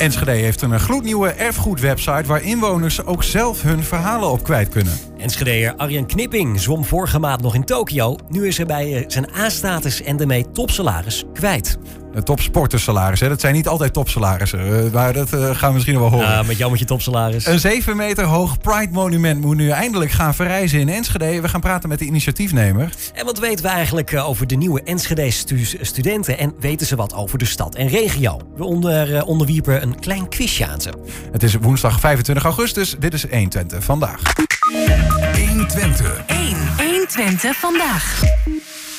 Enschede heeft een gloednieuwe erfgoedwebsite waar inwoners ook zelf hun verhalen op kwijt kunnen. Enschedeer Arjen Knipping zwom vorige maand nog in Tokio. Nu is hij bij eh, zijn A-status en daarmee topsalaris kwijt. Een topsportersalaris, hè? dat zijn niet altijd topsalarissen. Uh, maar dat uh, gaan we misschien nog wel horen. Ja, met jou met je topsalaris. Een 7 meter hoog Pride-monument moet nu eindelijk gaan verrijzen in Enschede. We gaan praten met de initiatiefnemer. En wat weten we eigenlijk over de nieuwe Enschede-studenten? En weten ze wat over de stad en regio? We onder, onderwierpen een klein quizje aan ze. Het is woensdag 25 augustus. Dit is 120 vandaag. 120. 1. 120 vandaag.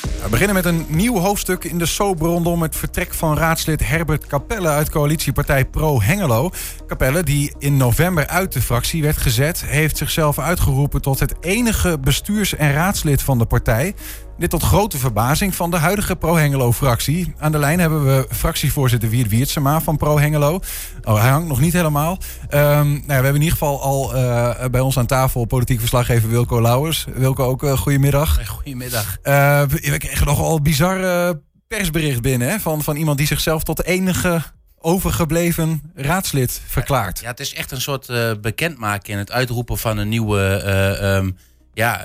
We beginnen met een nieuw hoofdstuk in de soap rondom het vertrek van raadslid Herbert Capelle uit coalitiepartij Pro Hengelo. Capelle, die in november uit de fractie werd gezet, heeft zichzelf uitgeroepen tot het enige bestuurs- en raadslid van de partij. Dit tot grote verbazing van de huidige Pro-Hengelo-fractie. Aan de lijn hebben we fractievoorzitter Wiert Wiertsema van Pro-Hengelo. Oh, hij hangt nog niet helemaal. Um, nou ja, we hebben in ieder geval al uh, bij ons aan tafel politiek verslaggever Wilco Lauwers. Wilco, ook uh, goedemiddag. Goedemiddag. Uh, we kregen nogal bizar persbericht binnen hè, van, van iemand die zichzelf tot enige overgebleven raadslid verklaart. Ja, het is echt een soort bekendmaken en het uitroepen van een nieuwe... Um, ja,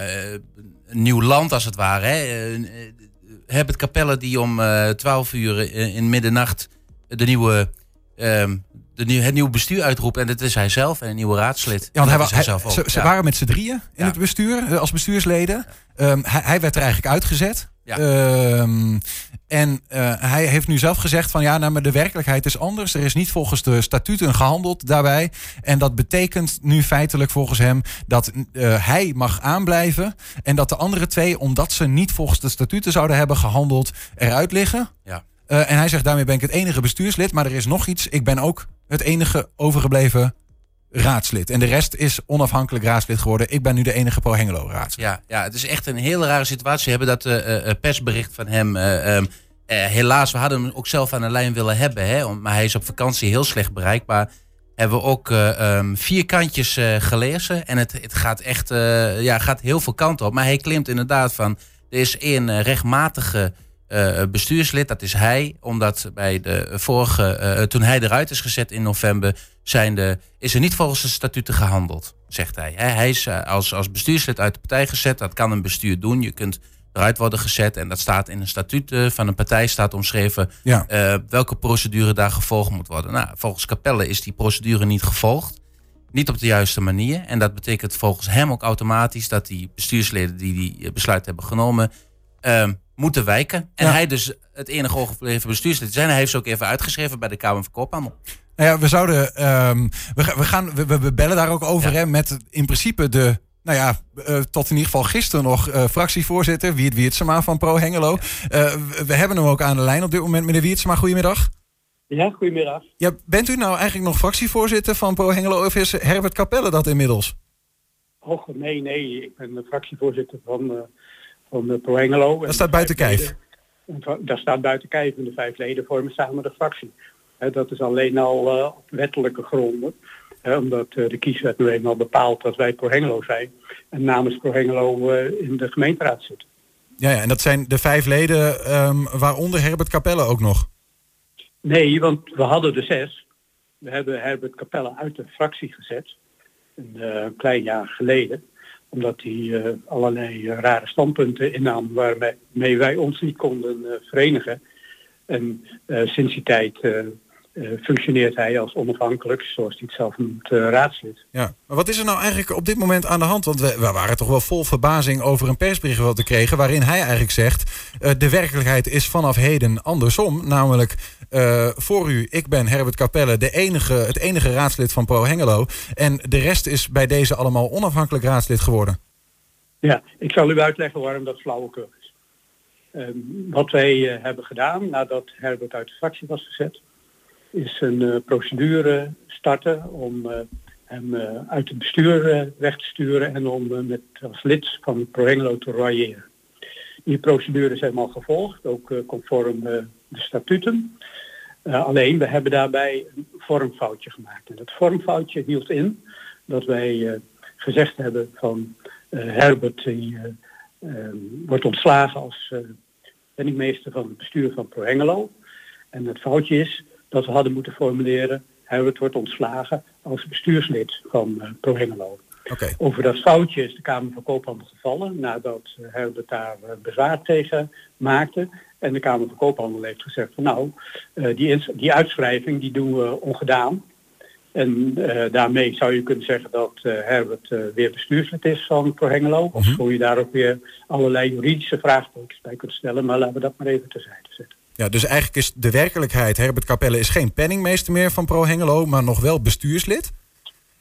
nieuw land als het ware. Hè. het Capelle die om uh, eh, 12 uur in middernacht de nieuwe, um, de nieuw, het nieuwe bestuur uitroept. En dat is hij zelf en een nieuwe raadslid. Ja, want hij, hij, zelf ook. Ze, ze waren met z'n drieën in het bestuur eh, als bestuursleden. Um, hij, hij, werd er eigenlijk uitgezet. Ja. Um, en uh, hij heeft nu zelf gezegd van ja, nou, maar de werkelijkheid is anders. Er is niet volgens de statuten gehandeld daarbij. En dat betekent nu feitelijk volgens hem dat uh, hij mag aanblijven. En dat de andere twee, omdat ze niet volgens de statuten zouden hebben gehandeld, eruit liggen. Ja. Uh, en hij zegt daarmee ben ik het enige bestuurslid. Maar er is nog iets. Ik ben ook het enige overgebleven raadslid. En de rest is onafhankelijk raadslid geworden. Ik ben nu de enige Pro Hengelo raadslid. Ja, ja, het is echt een hele rare situatie. We hebben dat uh, persbericht van hem. Uh, helaas, we hadden hem ook zelf aan de lijn willen hebben. Hè, maar hij is op vakantie heel slecht bereikbaar. Hebben we ook um, vier kantjes gelezen. En het, het gaat echt ja, gaat heel veel kanten op. Maar hij klimt inderdaad van. Er is één rechtmatige uh, bestuurslid, dat is hij. Omdat bij de vorige, uh, toen hij eruit is gezet in november, zijn de, is er niet volgens de statuten gehandeld, zegt hij. Hij is als, als bestuurslid uit de partij gezet. Dat kan een bestuur doen. Je kunt eruit worden gezet. En dat staat in een statuut van een partij staat omschreven ja. welke procedure daar gevolgd moet worden. Nou, volgens Capelle is die procedure niet gevolgd. Niet op de juiste manier. En dat betekent volgens hem ook automatisch dat die bestuursleden die die besluit hebben genomen uh, moeten wijken. En hij dus het enige overgebleven bestuurslid zijn. Hij heeft ze ook even uitgeschreven bij de Kamer van Koophandel. Nou ja, we zouden. Um, we, we, gaan, we, we, bellen daar ook over hè, met in principe de. Nou ja, uh, tot in ieder geval gisteren nog uh, fractievoorzitter Wiert Wiertsema van Pro Hengelo. Uh, we hebben hem ook aan de lijn op dit moment. Meneer Wiertsema, goedemiddag. Ja, goedemiddag. Ja, bent u nou eigenlijk nog fractievoorzitter van Pro Hengelo of is Herbert Capelle dat inmiddels? Och, nee, nee. Ik ben de fractievoorzitter van van de Pro Hengelo. Dat staat buiten kijf? Daar staat buiten kijf en de vijf leden vormen samen de fractie. dat is alleen al op wettelijke gronden. Omdat uh, de kieswet nu eenmaal bepaalt dat wij Pro Hengelo zijn. En namens Pro Hengelo uh, in de gemeenteraad zitten. Ja, ja, en dat zijn de vijf leden, um, waaronder Herbert Capelle ook nog? Nee, want we hadden de zes. We hebben Herbert Capelle uit de fractie gezet. Een klein jaar geleden omdat hij uh, allerlei rare standpunten innam waarmee wij ons niet konden uh, verenigen. En sinds die tijd functioneert hij als onafhankelijk, zoals hij het zelf noemt, raadslid. Ja, maar wat is er nou eigenlijk op dit moment aan de hand? Want we, we waren toch wel vol verbazing over een persbericht wat te kregen... waarin hij eigenlijk zegt, de werkelijkheid is vanaf heden andersom. Namelijk, uh, voor u, ik ben Herbert Capelle, de enige, het enige raadslid van Pro Hengelo. En de rest is bij deze allemaal onafhankelijk raadslid geworden. Ja, ik zal u uitleggen waarom dat flauwekul is. Uh, wat wij hebben gedaan nadat Herbert uit de fractie was gezet, is een uh, procedure starten om hem uit het bestuur weg te sturen en om met als lid van Pro Hengelo te royeren. Die procedure is helemaal gevolgd, ook conform de statuten. Alleen we hebben daarbij een vormfoutje gemaakt. En dat vormfoutje hield in dat wij gezegd hebben van Herbert die wordt ontslagen als penningmeester van het bestuur van ProHengelo. En het foutje is dat we hadden moeten formuleren Herbert wordt ontslagen als bestuurslid van uh, ProHengelo. Over dat foutje is de Kamer van Koophandel gevallen nadat Herbert daar bezwaar tegen maakte. En de Kamer van Koophandel heeft gezegd van nou, die, die uitschrijving die doen we ongedaan. En uh, daarmee zou je kunnen zeggen dat uh, Herbert uh, weer bestuurslid is van ProHengelo. Of mm -hmm. je daar ook weer allerlei juridische vraagtekens bij kunt stellen. Maar laten we dat maar even terzijde zetten. Ja, dus eigenlijk is de werkelijkheid, Herbert Capelle is geen penningmeester meer van ProHengelo, maar nog wel bestuurslid.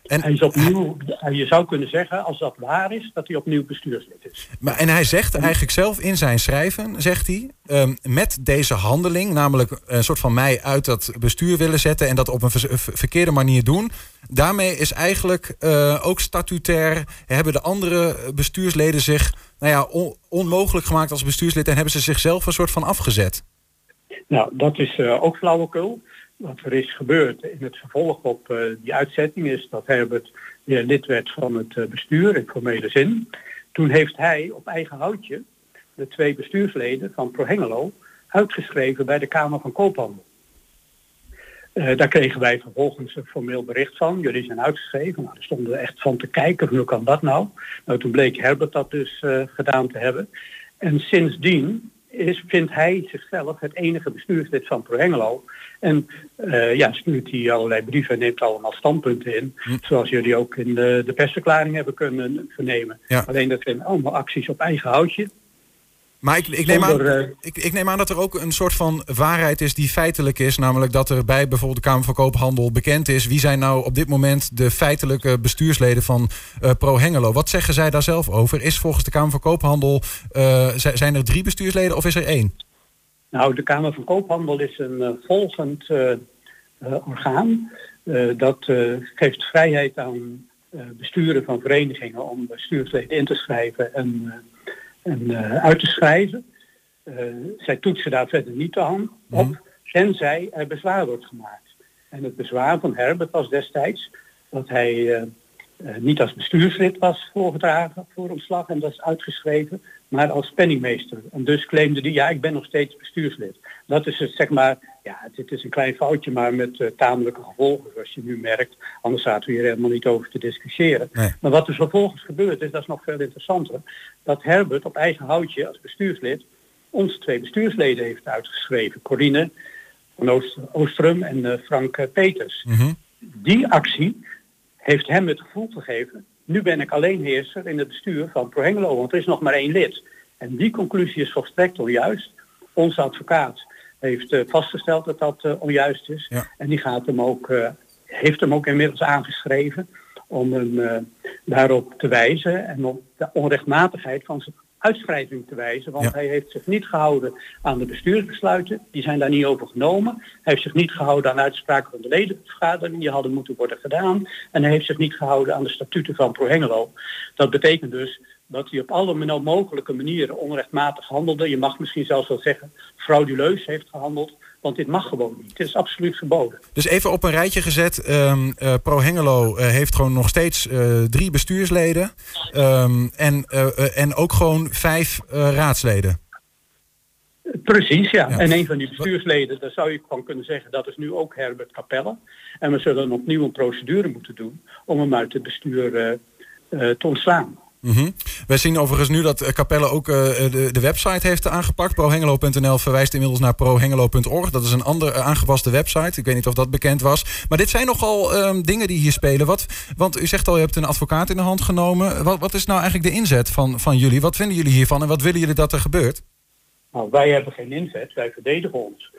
En hij is opnieuw, je zou kunnen zeggen, als dat waar is, dat hij opnieuw bestuurslid is. Maar, en hij zegt eigenlijk zelf in zijn schrijven, zegt hij, um, met deze handeling, namelijk een soort van mij uit dat bestuur willen zetten en dat op een verkeerde manier doen, daarmee is eigenlijk uh, ook statutair, hebben de andere bestuursleden zich nou ja, on, onmogelijk gemaakt als bestuurslid en hebben ze zichzelf een soort van afgezet. Nou, dat is uh, ook flauwekul wat er is gebeurd in het vervolg op uh, die uitzetting is dat Herbert weer lid werd van het uh, bestuur in formele zin. Toen heeft hij op eigen houtje de twee bestuursleden van ProHengelo uitgeschreven bij de Kamer van Koophandel. Daar kregen wij vervolgens een formeel bericht van. Jullie zijn uitgeschreven. Nou, daar stonden we echt van te kijken. Hoe kan dat nou? Nou, toen bleek Herbert dat dus gedaan te hebben. En sindsdien is, vindt hij zichzelf het enige bestuurslid van ProHengelo. En uh, ja, stuurt hij allerlei brieven en neemt allemaal standpunten in. Hm. Zoals jullie ook in de, de persverklaring hebben kunnen vernemen. Ja. Alleen dat zijn allemaal acties op eigen houtje. Maar ik, ik, neem aan, eh, ik, ik, neem aan dat er ook een soort van waarheid is die feitelijk is. Namelijk dat er bij bijvoorbeeld de Kamer van Koophandel bekend is. Wie zijn nou op dit moment de feitelijke bestuursleden van uh, Pro Hengelo? Wat zeggen zij daar zelf over? Is volgens de Kamer van Koophandel, uh, zijn er drie bestuursleden of is er één? Nou, de Kamer van Koophandel is een volgend orgaan. dat geeft vrijheid aan besturen van verenigingen om bestuursleden in te schrijven en en uh, uit te schrijven. Uh, zij toetsen daar verder niet aan op, mm. tenzij er bezwaar wordt gemaakt. En het bezwaar van Herbert was destijds dat hij uh, niet als bestuurslid was voorgedragen voor ontslag en dat is uitgeschreven, maar als penningmeester. En dus claimde hij, ja, ik ben nog steeds bestuurslid. Dat is het, zeg maar, ja, dit is een klein foutje, maar met uh, tamelijke gevolgen, zoals je nu merkt. Anders zaten we hier helemaal niet over te discussiëren. Maar wat er vervolgens gebeurt is, dat is nog veel interessanter, dat Herbert op eigen houtje als bestuurslid onze twee bestuursleden heeft uitgeschreven. Corine van Oost Oostrum en uh, Frank Peters. Mhm. Die actie heeft hem het gevoel gegeven, nu ben ik alleenheerser in het bestuur van ProHengelo, want er is nog maar één lid. En die conclusie is volstrekt onjuist. Onze advocaat heeft uh, vastgesteld dat dat uh, onjuist is. Ja. En die gaat hem ook, uh, heeft hem ook inmiddels aangeschreven om hem daarop te wijzen en op de onrechtmatigheid van zijn uitschrijving te wijzen. Want Ja. hij heeft zich niet gehouden aan de bestuursbesluiten. Die zijn daar niet over genomen. Hij heeft zich niet gehouden aan uitspraken van de ledenvergadering. Die hadden moeten worden gedaan. En hij heeft zich niet gehouden aan de statuten van ProHengelo. Dat betekent dus dat hij op alle mogelijke manieren onrechtmatig handelde. Je mag misschien zelfs wel zeggen frauduleus heeft gehandeld. Want dit mag gewoon niet. Het is absoluut verboden. Dus even op een rijtje gezet. eh, Pro Hengelo eh, heeft gewoon nog steeds eh, drie bestuursleden. Ehm, en, en ook gewoon vijf raadsleden. Precies, ja. Ja. En een van die bestuursleden, daar zou je van kunnen zeggen, dat is nu ook Herbert Capelle. En we zullen opnieuw een procedure moeten doen om hem uit het bestuur te ontslaan. Mhm. Wij zien overigens nu dat eh, Capelle ook eh, de, de website heeft aangepakt. ProHengelo.nl verwijst inmiddels naar prohengelo.org. Dat is een andere eh, aangepaste website. Ik weet niet of dat bekend was. Maar dit zijn nogal ehm, dingen die hier spelen. Wat, want u zegt al, je hebt een advocaat in de hand genomen. Wat, wat is nou eigenlijk de inzet van, van jullie? Wat vinden jullie hiervan en wat willen jullie dat er gebeurt? Nou, wij hebben geen inzet, wij verdedigen ons.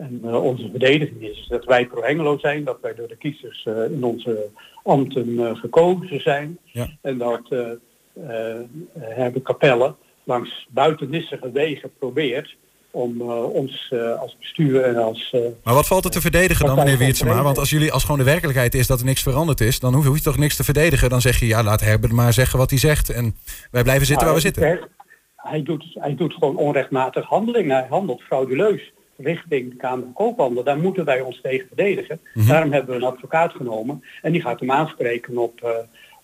En eh, onze verdediging is dat wij pro-Hengelo zijn, dat wij door de kiezers eh, in onze ambten eh, gekozen zijn. Ja. En dat eh eh, Herbert Capelle langs buitennissige wegen probeert om eh, ons als bestuur en als... Maar wat valt er te verdedigen dan, meneer Wiertsema? Want als jullie als gewoon de werkelijkheid is dat er niks veranderd is, dan hoef hoef je toch niks te verdedigen. Dan zeg je, ja, laat Herbert maar zeggen wat hij zegt. En wij blijven zitten waar we zitten. Hij, doet, hij doet gewoon onrechtmatig handeling. Hij handelt frauduleus richting de Kamer van Koophandel. Daar moeten wij ons tegen verdedigen. Mhm. Daarom hebben we een advocaat genomen. En die gaat hem aanspreken op,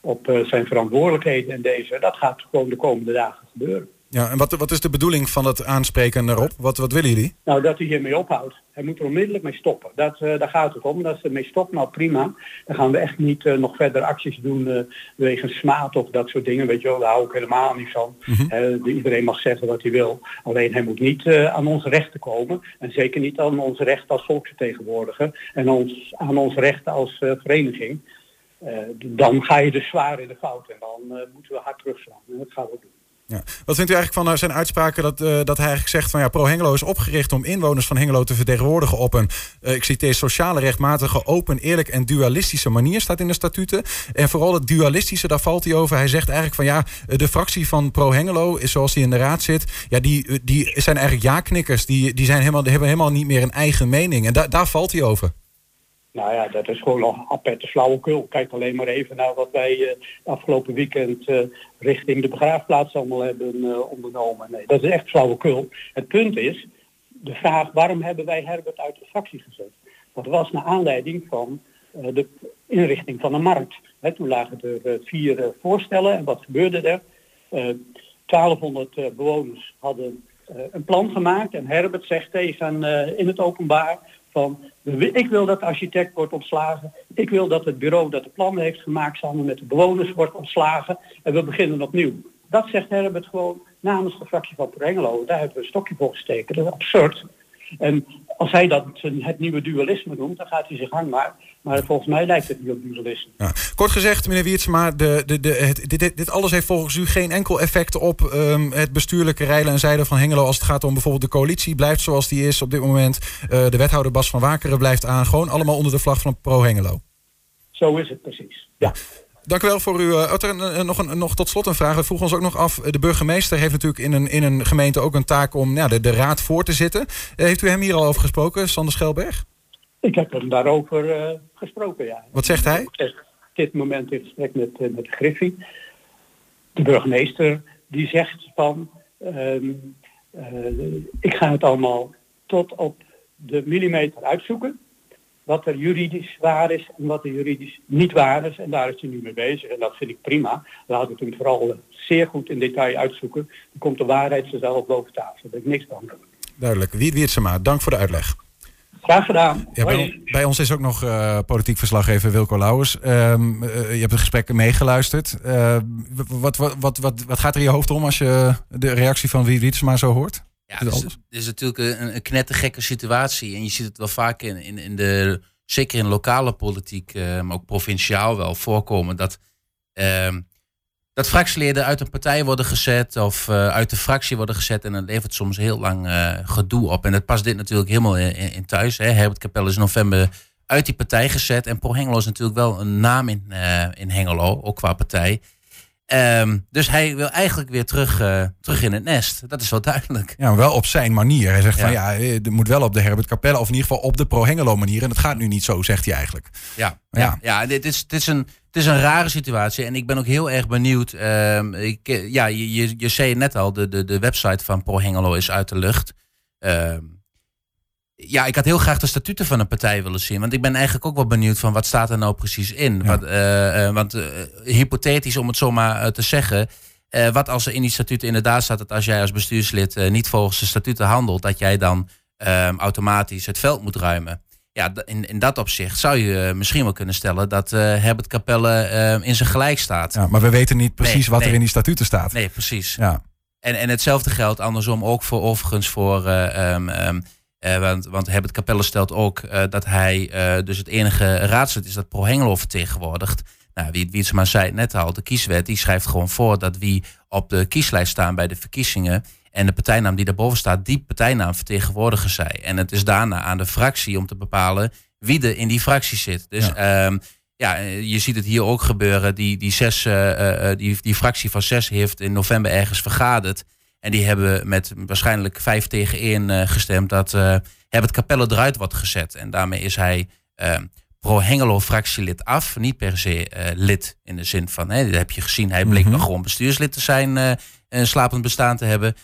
op eh, zijn verantwoordelijkheden en deze. Dat gaat gewoon de komende dagen gebeuren. Ja, en wat, wat is de bedoeling van het aanspreken erop? Wat, wat willen jullie? Nou, dat hij hiermee ophoudt. Hij moet er onmiddellijk mee stoppen. Dat, uh, daar gaat het om. Dat ze ermee stopt, nou prima. Dan gaan we echt niet uh, nog verder acties doen uh, wegens smaad of dat soort dingen. Weet je wel, daar hou ik helemaal niet van. Mm -hmm. iedereen mag zeggen wat hij wil. Alleen hij moet niet aan onze rechten komen. En zeker niet aan onze rechten als volksvertegenwoordiger. En ons, aan onze rechten als vereniging. Dan ga je dus zwaar in de fout. En dan moeten we hard terugslaan. En dat gaan we doen. Ja. Wat vindt u eigenlijk van zijn uitspraken dat, dat hij eigenlijk zegt van ja, Pro Hengelo is opgericht om inwoners van Hengelo te vertegenwoordigen op een, uh, ik citeer, sociale, rechtmatige, open, eerlijk en dualistische manier, staat in de statuten. En vooral het dualistische, daar valt hij over. Hij zegt eigenlijk van ja, de fractie van Pro Hengelo, is zoals die in de raad zit, ja, die, die zijn eigenlijk ja-knikkers. Die, die, zijn helemaal, die hebben helemaal niet meer een eigen mening. En da daar valt hij over. Nou ja, dat is gewoon nog aperte flauwekul. Kijk alleen maar even naar wat wij uh, afgelopen weekend uh, richting de begraafplaats allemaal hebben uh, ondernomen. Nee, dat is echt flauwekul. Het punt is, de vraag waarom hebben wij Herbert uit de fractie gezet? Dat was naar aanleiding van de inrichting van de markt. Toen lagen er vier voorstellen en wat gebeurde er? 1200 bewoners hadden een plan gemaakt en Herbert zegt tegen in het openbaar van ik wil dat de architect wordt ontslagen. Ik wil dat het bureau dat de plannen heeft gemaakt samen met de bewoners wordt ontslagen. En we beginnen opnieuw. Dat zegt Herbert gewoon namens de fractie van Perengelo. Daar hebben we een stokje voor gesteken. Dat is absurd. En als hij dat het nieuwe dualisme noemt, dan gaat hij zich gang maar. Maar volgens mij lijkt het niet op dualisme. Ja. Kort gezegd, meneer Wiertsma, de, de, de, het, dit, dit, alles heeft volgens u geen enkel effect op um, het bestuurlijke rijlen en zeilen van Hengelo als het gaat om bijvoorbeeld de coalitie blijft zoals die is op dit moment. Uh, de wethouder Bas van Wakeren blijft aan, gewoon allemaal onder de vlag van Pro Hengelo. Zo is het precies, ja. Dank u wel voor uw. Uh, nog, een, nog tot slot een vraag. We vroegen ons ook nog af. De burgemeester heeft natuurlijk in een, in een gemeente ook een taak om ja, de, de raad voor te zitten. Heeft u hem hier al over gesproken, Sander Schelberg? Ik heb hem daarover uh, gesproken, ja. Wat zegt hij? Op dit moment in gesprek met, met de Griffie. De burgemeester die zegt van... Um, ik ga het allemaal tot op de millimeter uitzoeken wat er juridisch waar is en wat er juridisch niet waar is. En daar is hij nu mee bezig en dat vind ik prima. Laten we het vooral zeer goed in detail uitzoeken. Dan komt de waarheid zelf boven tafel. Daar ben ik niks van. Duidelijk. Wiert Wiertsema, dank voor de uitleg. Graag gedaan. Ja, bij, bij, ons is ook nog uh, politiek verslaggever Wilco Lauwers. Um, uh, je hebt het gesprek meegeluisterd. Uh, wat, wat, wat, wat, wat gaat er in je hoofd om als je de reactie van Wiert Wiertsema zo hoort? Ja, het is, het is natuurlijk een, een knettergekke situatie. En je ziet het wel vaak in, in, in de, zeker in lokale politiek, uh, maar ook provinciaal wel voorkomen, dat, uh, dat fractieleden uit een partij worden gezet of uh, uit de fractie worden gezet. En dat levert soms heel lang uh, gedoe op. En dat past dit natuurlijk helemaal in, thuis. Hè. Herbert Capelle is in november uit die partij gezet. En Pro Hengelo is natuurlijk wel een naam in, in Hengelo, ook qua partij. Um, dus hij wil eigenlijk weer terug, uh, terug in het nest. Dat is wel duidelijk. Ja, maar wel op zijn manier. Hij zegt ja. van ja, het moet wel op de Herbert Capelle. Of in ieder geval op de Pro Hengelo manier. En dat gaat nu niet zo, zegt hij eigenlijk. Ja, ja. ja, ja dit, is, dit, is een, het is een rare situatie. En ik ben ook heel erg benieuwd. Um, ik, ja, je, je, je zei net al, de, de, de website van Pro Hengelo is uit de lucht. Um, ja, ik had heel graag de statuten van een partij willen zien. Want ik ben eigenlijk ook wel benieuwd van wat staat er nou precies in. Ja. Wat, uh, uh, want uh, hypothetisch om het zomaar te zeggen. wat als er in die statuten inderdaad staat dat als jij als bestuurslid niet volgens de statuten handelt, dat jij dan ehm, automatisch het veld moet ruimen. Ja, in, in dat opzicht zou je misschien wel kunnen stellen dat Herbert Capelle ehm, in zijn gelijk staat. Ja, maar we weten niet precies nee, wat nee. er in die statuten staat. Nee, precies. Ja. En, en hetzelfde geldt andersom ook voor overigens voor um, uh, want, want Herbert Capelle stelt ook uh, dat hij uh, dus het enige raadslid is dat Pro Hengelo vertegenwoordigt. Nou, wie, wie het maar zei net al, de kieswet die schrijft gewoon voor dat wie op de kieslijst staan bij de verkiezingen en de partijnaam die daarboven staat, die partijnaam vertegenwoordigen zij. En het is daarna aan de fractie om te bepalen wie er in die fractie zit. Dus ja. Um, ja, je ziet het hier ook gebeuren. Die, die, zes, die, die fractie van zes heeft in november ergens vergaderd. En die hebben met waarschijnlijk vijf tegen één uh, gestemd dat uh, Herbert Capelle eruit wordt gezet. En daarmee is hij uh, pro-Hengelo fractielid af. Niet per se lid in de zin van, hè, dat heb je gezien, hij bleek mm -hmm. nog gewoon bestuurslid te zijn, een slapend bestaan te hebben.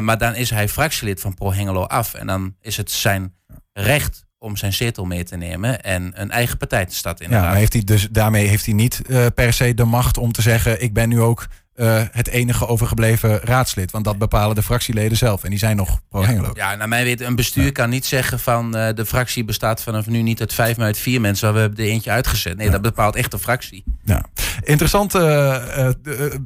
maar dan is hij fractielid van pro-Hengelo af. En dan is het zijn recht om zijn zetel mee te nemen en een eigen partij te starten. Ja, maar heeft hij dus, daarmee heeft hij niet uh, per se de macht om te zeggen: ik ben nu ook uh, het enige overgebleven raadslid. Want dat bepalen de fractieleden zelf. En die zijn nog pro Hengelo. Ja, naar mij weet een bestuur kan niet zeggen van uh, de fractie bestaat vanaf nu niet uit vijf, maar uit vier mensen. We hebben er eentje uitgezet. Nee, dat bepaalt echt de fractie. Ja. Interessant uh,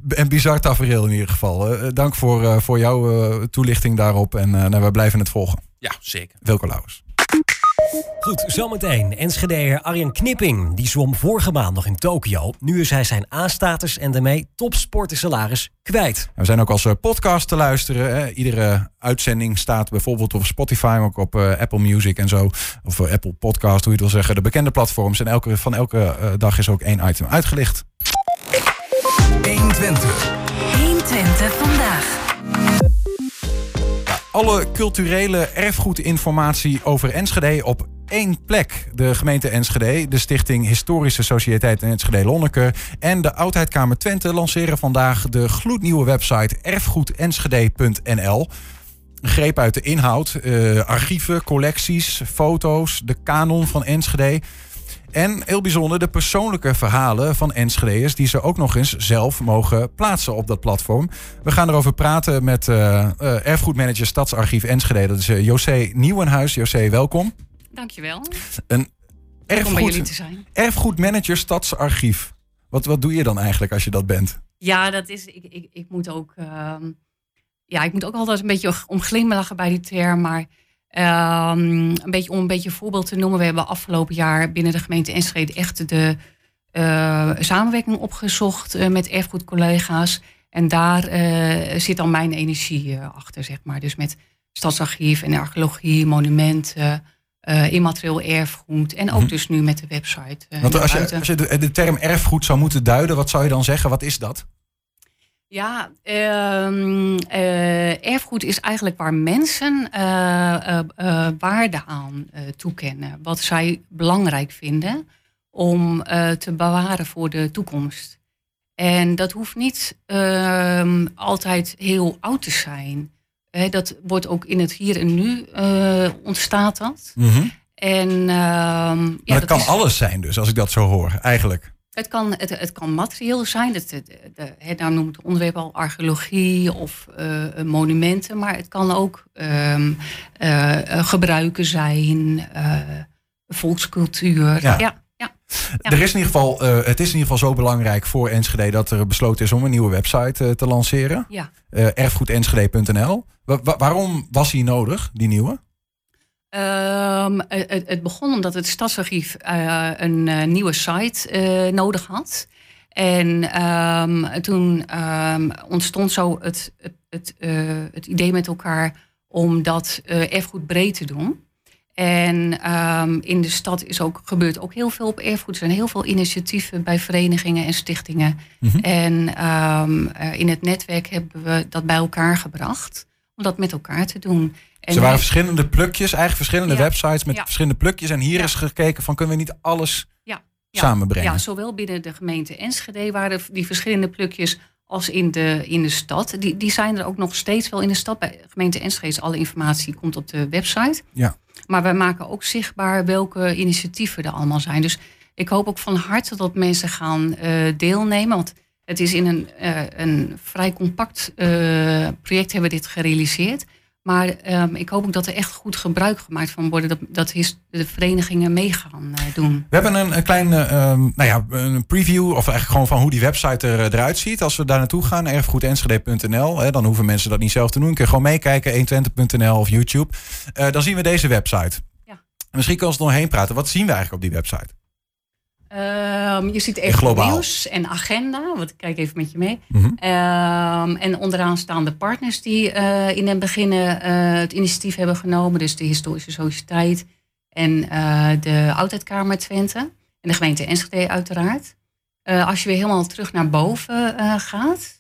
en bizar tafereel in ieder geval. dank voor, voor jouw toelichting daarop. En nou, we blijven het volgen. Ja, zeker. Wilco Lauwers. Goed, zometeen. Enschedeer Arjen Knipping. Die zwom vorige maand nog in Tokio. Nu is hij zijn A-status en daarmee topsportersalaris kwijt. We zijn ook als eh, podcast te luisteren. Hè. Iedere uitzending staat bijvoorbeeld op Spotify, maar ook op uh, Apple Music en zo. Of uh, Apple Podcast, hoe je het wil zeggen. De bekende platforms. En elke, van elke uh, dag is ook één item uitgelicht. 120. 120 Alle culturele erfgoedinformatie over Enschede op één plek. De gemeente Enschede, de Stichting Historische Sociëteit Enschede-Lonneke en de Oudheidkamer Twente lanceren vandaag de gloednieuwe website erfgoedenschede.nl. Greep uit de inhoud, uh, archieven, collecties, foto's, de kanon van Enschede. En heel bijzonder de persoonlijke verhalen van Enschede'ers... die ze ook nog eens zelf mogen plaatsen op dat platform. We gaan erover praten met uh, uh, erfgoedmanager Stadsarchief Enschede. Dat is uh, José Nieuwenhuis. José, welkom. Dankjewel. Een erfgoed, te zijn. erfgoedmanager Stadsarchief. Wat, wat doe je dan eigenlijk als je dat bent? Ja, dat is... Ik, ik, ik moet ook... Uh, ja, ik moet ook altijd een beetje om glimlachen bij die term, maar... Um, een beetje, om een beetje een voorbeeld te noemen. We hebben afgelopen jaar binnen de gemeente Enschede echt de uh, samenwerking opgezocht uh, met erfgoedcollega's. En daar uh, zit dan mijn energie achter, zeg maar. Dus met stadsarchief en archeologie, monumenten, immaterieel erfgoed. En ook -hmm. dus nu met de website. Want als je, als je de, de term erfgoed zou moeten duiden, wat zou je dan zeggen? Wat is dat? Ja, um, uh, erfgoed is eigenlijk waar mensen uh, uh, waarde aan toekennen. Wat zij belangrijk vinden om te bewaren voor de toekomst. En dat hoeft niet ehm, altijd heel oud te zijn. dat wordt ook in het hier en nu ontstaat dat. Mm -hmm. En, um, ja, maar het kan is... alles zijn dus, als ik dat zo hoor, eigenlijk. Het kan, het, het kan materieel zijn, het, de, de, de, nou noemt het onderwerp al archeologie of uh, monumenten, maar het kan ook um, uh, gebruiken zijn, volkscultuur. Ja. Ja, ja. Er is in ieder geval, het is in ieder geval zo belangrijk voor Enschede dat er besloten is om een nieuwe website te lanceren. Ja. erfgoedenschede.nl. Wa waarom was die nodig, die nieuwe? Um, het, het, begon omdat het Stadsarchief uh, een uh, nieuwe site uh, nodig had. En um, toen um, ontstond zo het, het, het, het, idee met elkaar om dat erfgoed breed te doen. En in de stad is ook, gebeurt ook heel veel op erfgoed. Er zijn heel veel initiatieven bij verenigingen en stichtingen. Mm -hmm. En in het netwerk hebben we dat bij elkaar gebracht om dat met elkaar te doen. En Ze waren verschillende plukjes, eigenlijk verschillende ja. websites met ja. verschillende plukjes. En hier ja. is gekeken van kunnen we niet alles samenbrengen? Ja, zowel binnen de gemeente Enschede waren die verschillende plukjes als in de, in de stad. Die, die zijn er ook nog steeds wel in de stad. Bij de gemeente Enschede alle informatie komt op de website. Ja. Maar wij maken ook zichtbaar welke initiatieven er allemaal zijn. Dus ik hoop ook van harte dat mensen gaan uh, deelnemen. Want het is in een, uh, een vrij compact uh, project hebben we dit gerealiseerd. Maar um, ik hoop ook dat er echt goed gebruik gemaakt van worden. Dat, dat de verenigingen mee gaan uh, doen. We hebben een, een kleine um, nou ja, een preview. Of eigenlijk gewoon van hoe die website er, eruit ziet. Als we daar naartoe gaan, erfgoedenschede.nl. Dan hoeven mensen dat niet zelf te doen. Kun je gewoon meekijken, 120.nl of YouTube. Uh, dan zien we deze website. Ja. Misschien kan we er nog heen praten. Wat zien we eigenlijk op die website? Um, je ziet even nieuws en agenda. Want ik kijk even met je mee. Mm -hmm. um, en onderaan staan de partners die uh, in het begin uh, het initiatief hebben genomen. Dus de Historische Sociëteit en uh, de Oudheidkamer Twente. En de gemeente Enschede uiteraard. als je weer helemaal terug naar boven gaat.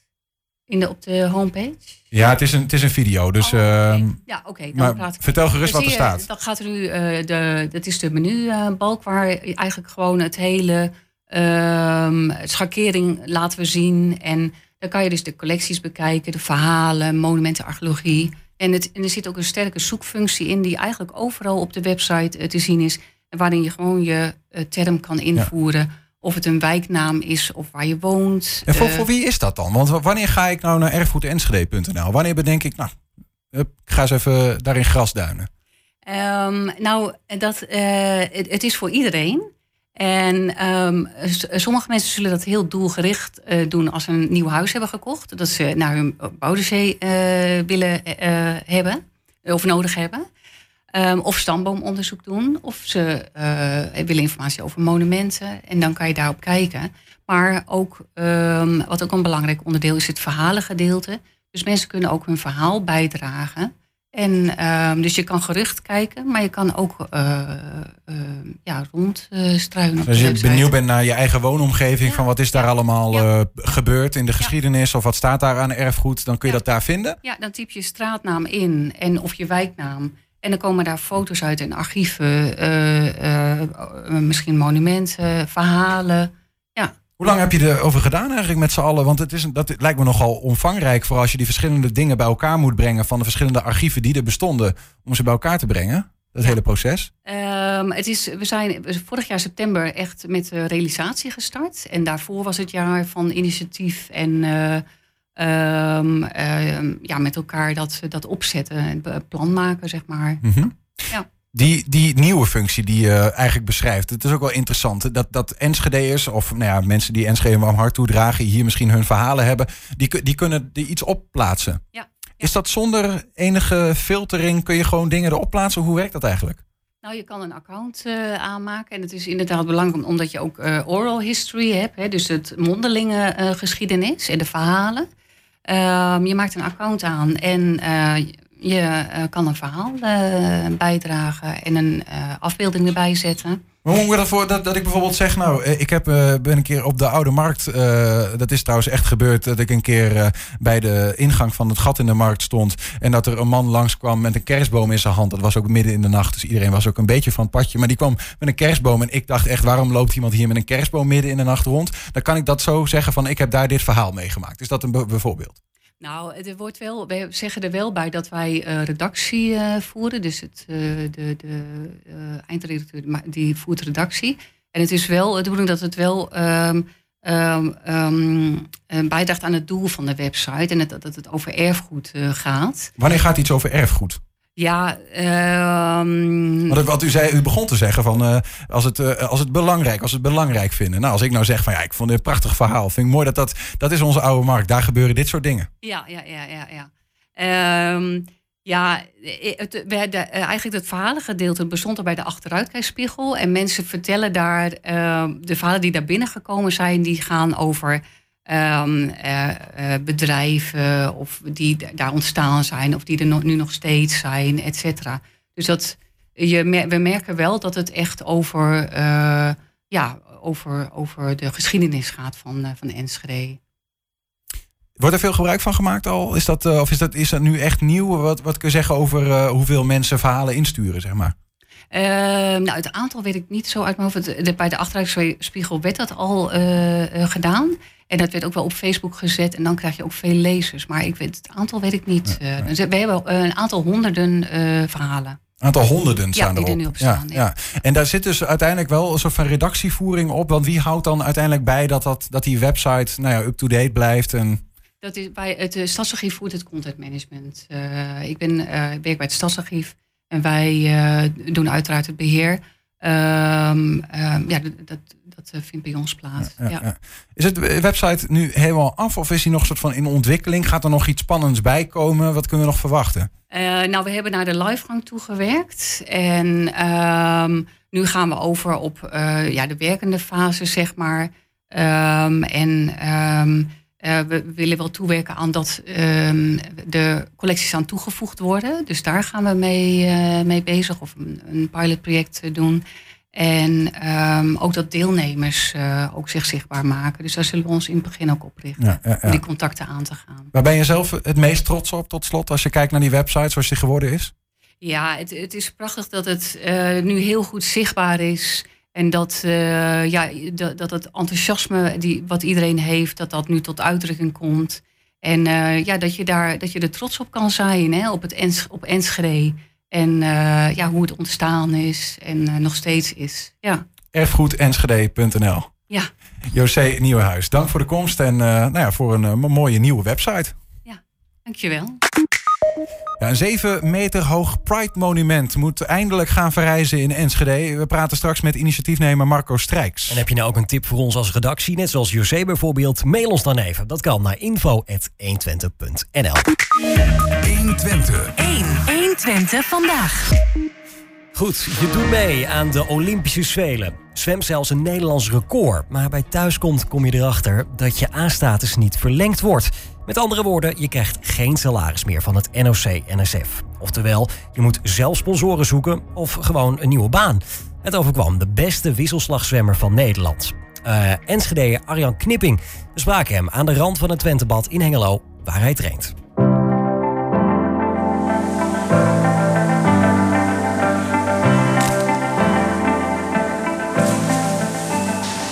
In de, op de homepage. Ja, het is een, het is een video. Dus, oh, okay. uh, ja, oké. Okay, maar praat vertel gerust wat er staat. Dat gaat er nu, uh, de, dat is de menubalk waar eigenlijk gewoon het hele uh, schakering laten we zien. En dan kan je dus de collecties bekijken, de verhalen, monumenten, archeologie. En, het, en er zit ook een sterke zoekfunctie in die eigenlijk overal op de website te zien is. En waarin je gewoon je term kan invoeren. Ja of het een wijknaam is of waar je woont. En voor, voor wie is dat dan? Want wanneer ga ik nou naar erfgoedenschede.nl? Wanneer bedenk ik, nou, ik ga eens even daarin grasduinen? Um, nou, dat, het, het, is voor iedereen. En um, sommige mensen zullen dat heel doelgericht uh, doen als ze een nieuw huis hebben gekocht. Dat ze naar hun uh, willen hebben of nodig hebben. Um, of stamboomonderzoek doen. Of ze willen informatie over monumenten. En dan kan je daarop kijken. Maar ook, um, wat ook een belangrijk onderdeel is, het verhalengedeelte. Dus mensen kunnen ook hun verhaal bijdragen. En uh, dus je kan gerucht kijken, maar je kan ook uh, uh, ja, rondstruinen. Als je benieuwd bent naar je eigen woonomgeving, ja. van wat is daar allemaal ja. gebeurd in de geschiedenis of wat staat daar aan erfgoed, dan kun je dat daar vinden? Ja, dan typ je straatnaam in en of je wijknaam. En dan komen daar foto's uit en archieven, misschien monumenten, verhalen. Hoe lang heb je erover gedaan eigenlijk met z'n allen? Want het is, dat lijkt me nogal omvangrijk voor als je die verschillende dingen bij elkaar moet brengen van de verschillende archieven die er bestonden, om ze bij elkaar te brengen. Dat hele proces? Um, het is, we zijn vorig jaar september echt met de realisatie gestart. En daarvoor was het jaar van initiatief en uh, um, uh, ja, met elkaar dat, dat opzetten, plan maken, zeg maar. Mm -hmm. Ja. Die, die nieuwe functie die je eigenlijk beschrijft, het is ook wel interessant. Dat, dat Enschede'ers of nou ja, mensen die Enschede warm hart toedragen, hier misschien hun verhalen hebben, die, die kunnen die iets opplaatsen. Ja, ja. Is dat zonder enige filtering? Kun je gewoon dingen erop plaatsen? Hoe werkt dat eigenlijk? Nou, je kan een account uh, aanmaken. En het is inderdaad belangrijk omdat je ook uh, oral history hebt. Hè, dus het mondelinge uh, geschiedenis en de verhalen. Ehm, je maakt een account aan en je kan een verhaal bijdragen en een afbeelding erbij zetten. Maar hoe moet dat voor dat, dat ik bijvoorbeeld zeg, nou, ik heb, ben een keer op de Oude Markt, dat is trouwens echt gebeurd, dat ik een keer bij de ingang van het gat in de markt stond en dat er een man langskwam met een kerstboom in zijn hand. Dat was ook midden in de nacht, dus iedereen was ook een beetje van het padje. Maar die kwam met een kerstboom en ik dacht echt, waarom loopt iemand hier met een kerstboom midden in de nacht rond? Dan kan ik dat zo zeggen van, ik heb daar dit verhaal meegemaakt. Is dat een bijvoorbeeld? Nou, er wordt wel, wij zeggen er wel bij dat wij uh, redactie uh, voeren. Dus het, uh, de, de eindredacteur die voert redactie. En het is wel de bedoeling dat het wel um, um, um, bijdraagt aan het doel van de website. En dat het over erfgoed gaat. Wanneer gaat iets over erfgoed? Ja, um... wat u zei, u begon te zeggen van uh, als, het, uh, als het belangrijk, als het belangrijk vinden. Nou, als ik nou zeg van ja, ik vond dit een prachtig verhaal, vind ik mooi dat dat, dat is onze oude markt. Daar gebeuren dit soort dingen. Ja, ja, ja, ja, ja. Um, ja, het, de, eigenlijk het verhalengedeelte bestond er bij de achteruitkijkspiegel. En mensen vertellen daar, uh, de verhalen die daar binnengekomen zijn, die gaan over um, uh, bedrijven of die daar ontstaan zijn of die er nog, nu nog steeds zijn, et cetera. Dus dat, je, we merken wel dat het echt over, uh, ja, over, over de geschiedenis gaat van, van Enschede. Wordt er veel gebruik van gemaakt al? Is dat, of is dat, is dat nu echt nieuw? Wat, wat kun je zeggen over hoeveel mensen verhalen insturen, zeg maar? Uh, nou, het aantal weet ik niet zo uit mijn hoofd. Bij de achteruitspiegel werd dat al uh, gedaan. En dat werd ook wel op Facebook gezet. En dan krijg je ook veel lezers. Maar ik weet, het aantal weet ik niet. Ja, ja. we hebben een aantal honderden verhalen. Een aantal honderden staan ja, erop. Er nu op staan, ja, ja. En daar zit dus uiteindelijk wel een soort van redactievoering op. Want wie houdt dan uiteindelijk bij dat, dat, dat die website nou ja, up-to-date blijft? En... Dat is bij het uh, Stadsarchief voert het content management. Uh, ik ben, uh, werk bij het Stadsarchief. En wij doen uiteraard het beheer. Um, um, ja, dat, dat vindt bij ons plaats. Ja, ja, ja. Is het website nu helemaal af of is hij nog soort van in ontwikkeling? Gaat er nog iets spannends bij komen? Wat kunnen we nog verwachten? Uh, nou, we hebben naar de livegang toegewerkt. En um, nu gaan we over op uh, ja, de werkende fase, zeg maar. en uh, we willen wel toewerken aan dat de collecties aan toegevoegd worden. Dus daar gaan we mee, mee bezig of een, een pilotproject doen. En um, ook dat deelnemers uh, ook zich zichtbaar maken. Dus daar zullen we ons in het begin ook op richten. Ja, ja, ja. Om die contacten aan te gaan. Waar ben je zelf het meest trots op tot slot als je kijkt naar die website zoals die geworden is? Ja, het, het is prachtig dat het nu heel goed zichtbaar is. En dat, uh, ja, dat, dat het enthousiasme die, wat iedereen heeft, dat dat nu tot uitdrukking komt. En ja, dat je, daar, dat je er trots op kan zijn, hè, op, het Ens, op Enschede. En uh, ja, hoe het ontstaan is en nog steeds is. Ja. Erfgoedenschede.nl Ja. José Nieuwenhuis, dank voor de komst en nou ja, voor een mooie nieuwe website. Ja, dankjewel. Ja, een 7 meter hoog Pride-monument moet eindelijk gaan verrijzen in Enschede. We praten straks met initiatiefnemer Marco Strijks. En heb je nou ook een tip voor ons als redactie, net zoals José bijvoorbeeld? Mail ons dan even. Dat kan naar info.120.nl 120. 1. 120 vandaag. Goed, je doet mee aan de Olympische Spelen. Zwem zelfs een Nederlands record. Maar bij thuiskomt kom je erachter dat je A-status niet verlengd wordt. Met andere woorden, je krijgt geen salaris meer van het NOC-NSF. Oftewel, je moet zelf sponsoren zoeken of gewoon een nieuwe baan. Het overkwam de beste wisselslagzwemmer van Nederland. Uh, Enschede Arjan Knipping. We spraken hem aan de rand van het Twentebad in Hengelo, waar hij traint.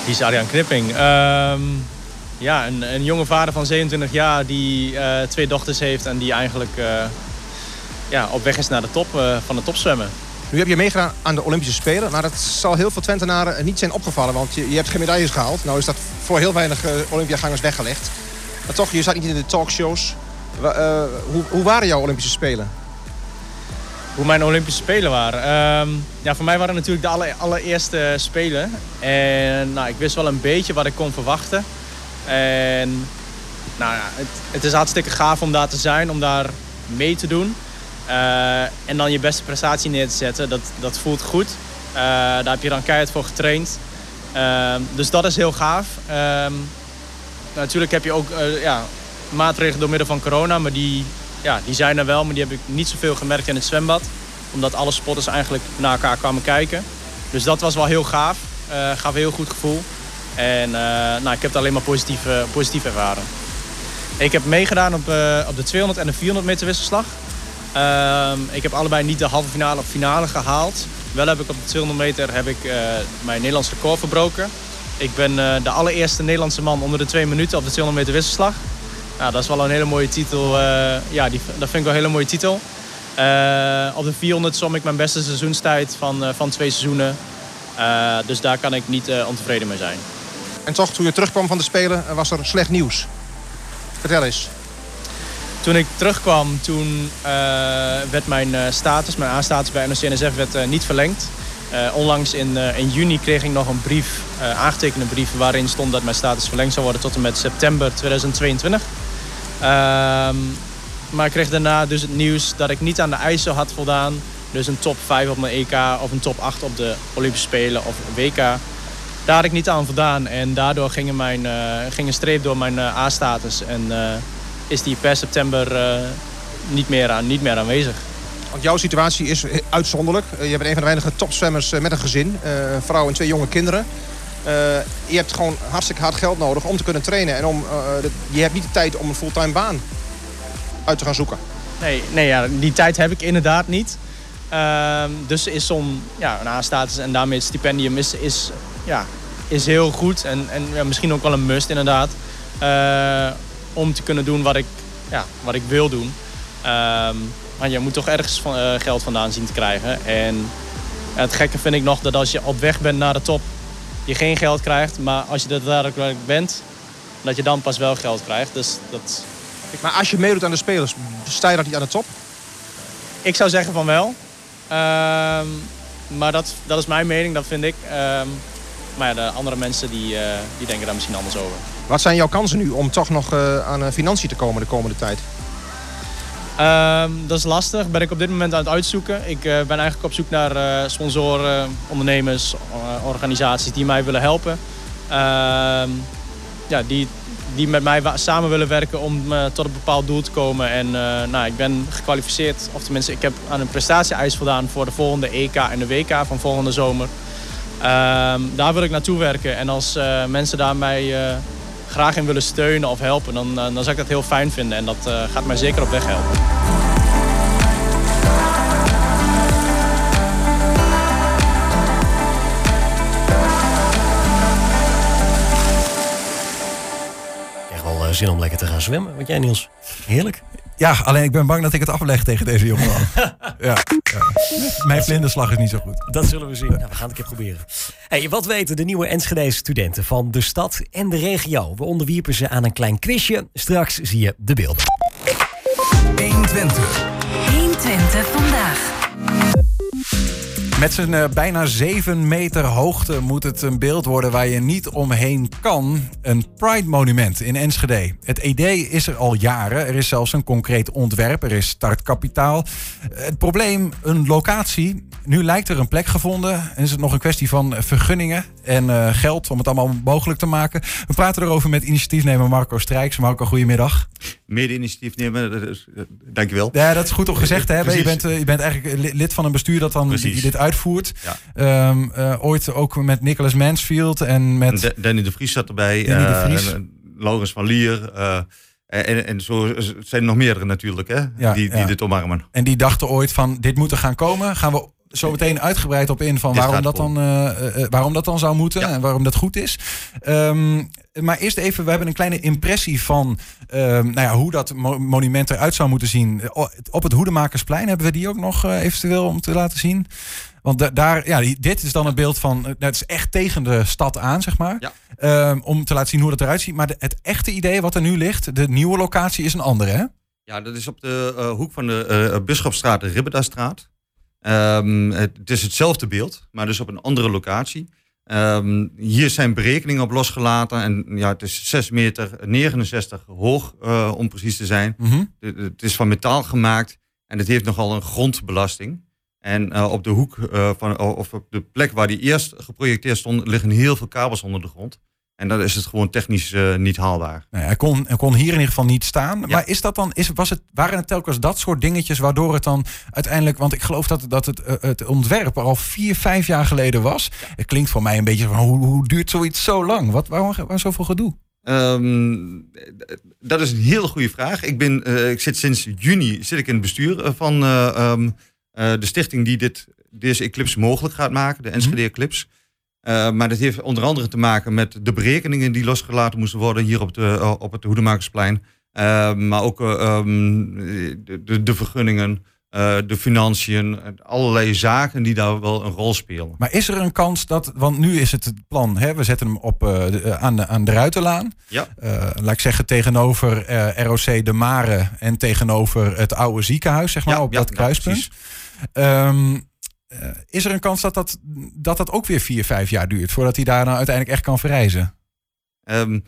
Wie is Arjan Knipping? Ehm, ja, een, een, jonge vader van 27 jaar die eh, twee dochters heeft en die eigenlijk uh, ja, op weg is naar de top uh, van het topzwemmen. Nu heb je meegedaan aan de Olympische Spelen, maar dat zal heel veel Twentenaren niet zijn opgevallen, want je, je hebt geen medailles gehaald. Nou is dat voor heel weinig Olympiagangers weggelegd. Maar toch, je zat niet in de talkshows. hoe, hoe waren jouw Olympische Spelen? hoe mijn Olympische Spelen waren. Ehm, ja, voor mij waren het natuurlijk de allereerste Spelen. En nou, ik wist wel een beetje wat ik kon verwachten. En nou het, het is hartstikke gaaf om daar te zijn, om daar mee te doen. Uh, en dan je beste prestatie neer te zetten, dat, dat voelt goed. Uh, daar heb je dan keihard voor getraind. Uh, dus dat is heel gaaf. Ehm, natuurlijk heb je ook uh, ja, maatregelen door middel van corona, maar die ja, die zijn er wel, maar die heb ik niet zoveel gemerkt in het zwembad. Omdat alle spotters eigenlijk naar elkaar kwamen kijken. Dus dat was wel heel gaaf. Gaf een heel goed gevoel. En uh, nou, ik heb het alleen maar positief, uh, positief ervaren. Ik heb meegedaan op, op de 200 en de 400 meter wisselslag. Ehm, ik heb allebei niet de halve finale of finale gehaald. Wel heb ik op de 200 meter heb ik, mijn Nederlands record verbroken. Ik ben de allereerste Nederlandse man onder de twee minuten op de 200 meter wisselslag. Nou, dat is wel een hele mooie titel. Ja, die, dat vind ik wel een hele mooie titel. Op de 400 som ik mijn beste seizoenstijd van, van twee seizoenen. dus daar kan ik niet ontevreden mee zijn. En toch, toen je terugkwam van de Spelen, was er slecht nieuws. Vertel eens. Toen ik terugkwam, toen werd mijn status, mijn A-status bij NOC-NSF werd niet verlengd. onlangs in, in juni kreeg ik nog een brief, aangetekende brief... waarin stond dat mijn status verlengd zou worden tot en met september 2022. Ehm, maar ik kreeg daarna dus het nieuws dat ik niet aan de eisen had voldaan. Dus een top 5 op mijn EK of een top 8 op de Olympische Spelen of WK. Daar had ik niet aan voldaan. En daardoor ging, mijn, uh, ging een streep door mijn uh, A-status. En uh, is die per september niet, meer aan, niet meer aanwezig. Want jouw situatie is uitzonderlijk. Je bent een van de weinige topzwemmers met een gezin. Een vrouw en twee jonge kinderen. Uh, je hebt gewoon hartstikke hard geld nodig om te kunnen trainen. En om, uh, de, je hebt niet de tijd om een fulltime baan uit te gaan zoeken. Nee, nee ja, die tijd heb ik inderdaad niet. Uh, dus is zo'n ja, een A-status en daarmee het stipendium is, is, ja, is heel goed. En, en ja, misschien ook wel een must inderdaad. Uh, om te kunnen doen wat ik, ja, wat ik wil doen. Ehm, maar je moet toch ergens van, geld vandaan zien te krijgen. En het gekke vind ik nog dat als je op weg bent naar de top je geen geld krijgt. Maar als je er daadwerkelijk bent, dat je dan pas wel geld krijgt. Dus dat... Maar als je meedoet aan de spelers, sta je dat niet aan de top? Ik zou zeggen van wel. Ehm, maar dat, dat is mijn mening, dat vind ik. Ehm, maar de andere mensen die, uh, die denken daar misschien anders over. Wat zijn jouw kansen nu om toch nog uh, aan uh, financiën te komen de komende tijd? Um, dat is lastig. Ben ik op dit moment aan het uitzoeken. Ik uh, ben eigenlijk op zoek naar uh, sponsoren, ondernemers, uh, organisaties die mij willen helpen. Ehm, ja, die, die met mij samen willen werken om tot een bepaald doel te komen. En nou, ik ben gekwalificeerd, of tenminste ik heb aan een prestatie-eis voldaan voor de volgende EK en de WK van volgende zomer. Um, daar wil ik naartoe werken. En als mensen daar mij graag in willen steunen of helpen, dan, dan zou ik dat heel fijn vinden. En dat gaat mij zeker op weg helpen. Zin om lekker te gaan zwemmen. Wat jij Niels? Heerlijk. Ja, alleen ik ben bang dat ik het afleg tegen deze jongen. ja, ja. Mijn vlinderslag is niet zo goed. Dat zullen we zien. Nou, we gaan het een keer proberen. Hey, wat weten de nieuwe Enschede studenten van de stad en de regio? We onderwierpen ze aan een klein quizje. Straks zie je de beelden. 120. 120 vandaag. Met zijn uh, bijna 7 meter hoogte moet het een beeld worden waar je niet omheen kan. Een Pride Monument in Enschede. Het idee is er al jaren. Er is zelfs een concreet ontwerp. Er is startkapitaal. Het probleem, een locatie. Nu lijkt er een plek gevonden. En is het nog een kwestie van vergunningen en uh, geld om het allemaal mogelijk te maken. We praten erover met initiatiefnemer Marco Strijks. Marco, goedemiddag. Mede-initiatiefnemer, uh, dankjewel. Ja, dat is goed op gezegd. Hè? Je, bent, je bent eigenlijk lid van een bestuur dat dan die, dit uitvoert. Ja. Um, ooit ook met Nicholas Mansfield en met... En Danny de Vries zat erbij. Danny de Vries. Laurens van Lier. En, en, zo zijn er nog meerdere natuurlijk, hè, ja, die, die dit omarmen. En die dachten ooit van, dit moet er gaan komen. Gaan we zo meteen uitgebreid op in van waarom dat, dan, uh, waarom dat dan zou moeten en waarom dat goed is. Um, maar eerst even, we hebben een kleine impressie van um, nou ja, hoe dat monument eruit zou moeten zien. Op het Hoedemakersplein hebben we die ook nog uh, eventueel om te laten zien. Want daar, ja, dit is dan een beeld van, het is echt tegen de stad aan, zeg maar. Ja. Um, om te laten zien hoe dat eruit ziet. Maar de, het echte idee wat er nu ligt, de nieuwe locatie is een andere, hè? Ja, dat is op de hoek van de Bisschopstraat, de Ribbedastraat. Um, het is hetzelfde beeld, maar dus op een andere locatie. Um, hier zijn berekeningen op losgelaten. En ja, het is 6 meter 69 hoog, uh, om precies te zijn. Mm -hmm. Het is van metaal gemaakt en het heeft nogal een grondbelasting. En uh, op de hoek uh, van, of op de plek waar die eerst geprojecteerd stond, liggen heel veel kabels onder de grond. En dan is het gewoon technisch uh, niet haalbaar. Nee, hij, kon, hij kon hier in ieder geval niet staan. Ja. Maar is dat dan, is, was het, waren het telkens dat soort dingetjes waardoor het dan uiteindelijk. Want ik geloof dat, dat het, uh, het ontwerp er al vier, vijf jaar geleden was. Het klinkt voor mij een beetje van hoe, hoe duurt zoiets zo lang? Wat, waarom, waarom zoveel gedoe? Um, dat is een hele goede vraag. Ik, ben, uh, ik zit sinds juni zit ik in het bestuur van um, de stichting die dit, deze eclipse mogelijk gaat maken, de Enschede Eclipse. Uh, maar dat heeft onder andere te maken met de berekeningen die losgelaten moesten worden hier op, de, uh, op het Hoedemakersplein. Uh, maar ook um, de, de, vergunningen, de financiën, allerlei zaken die daar wel een rol spelen. Maar is er een kans dat, want nu is het het plan, hè, we zetten hem op, de, aan, de, aan de Ruitenlaan. Ja. laat ik zeggen tegenover ROC De Mare en tegenover het oude ziekenhuis, zeg maar, ja, op ja, dat kruispunt. Um, uh, is er een kans dat dat, dat dat ook weer vier, vijf jaar duurt voordat hij daar nou uiteindelijk echt kan verrijzen? Um,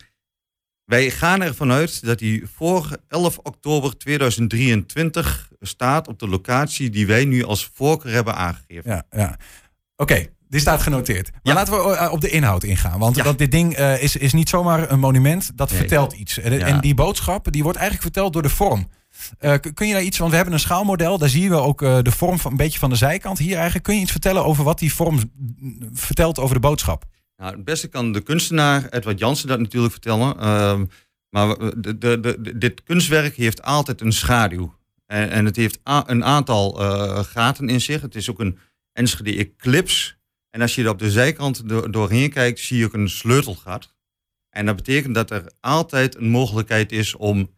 wij gaan ervan uit dat hij voor 11 oktober 2023 staat op de locatie die wij nu als voorkeur hebben aangegeven. Ja, ja. oké. Okay. Dit staat genoteerd. Maar ja. laten we eh, op de inhoud ingaan. Want ja. dat dit ding uh, is, is niet zomaar een monument. Dat nee. vertelt iets. En, ja. en die boodschap die wordt eigenlijk verteld door de vorm. Uh, kun je daar iets, want we hebben een schaalmodel, daar zien we ook uh, de vorm van een beetje van de zijkant. Hier eigenlijk, kun je iets vertellen over wat die vorm vertelt over de boodschap? Nou, het beste kan de kunstenaar Edward Jansen dat natuurlijk vertellen. Uh, maar de, de, de, dit kunstwerk heeft altijd een schaduw. En, en het heeft een aantal eh, gaten in zich. Het is ook een Enschede Eclipse. En als je er op de zijkant door, doorheen kijkt, zie je ook een sleutelgat. En dat betekent dat er altijd een mogelijkheid is om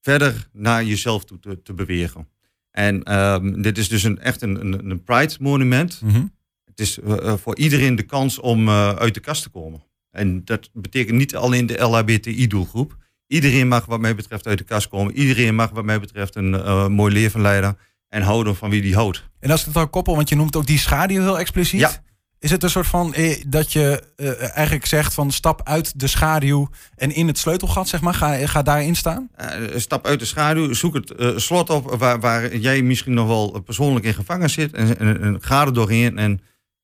verder naar jezelf toe te, te bewegen. En um, dit is dus een, echt een, een, een Pride monument. Mm -hmm. Het is uh, voor iedereen de kans om uh, uit de kast te komen. En dat betekent niet alleen de LHBTI-doelgroep. Iedereen mag wat mij betreft uit de kast komen. Iedereen mag wat mij betreft een uh, mooi leven leiden. En houden van wie die houdt. En als het dan koppel, want je noemt ook die schaduw heel expliciet. Ja. Is het een soort van eh, dat je eh, eigenlijk zegt van stap uit de schaduw en in het sleutelgat, zeg maar, ga, ga daarin staan? Uh, stap uit de schaduw, zoek het uh, slot op waar, waar jij misschien nog wel persoonlijk in gevangen zit en, en, en ga er doorheen en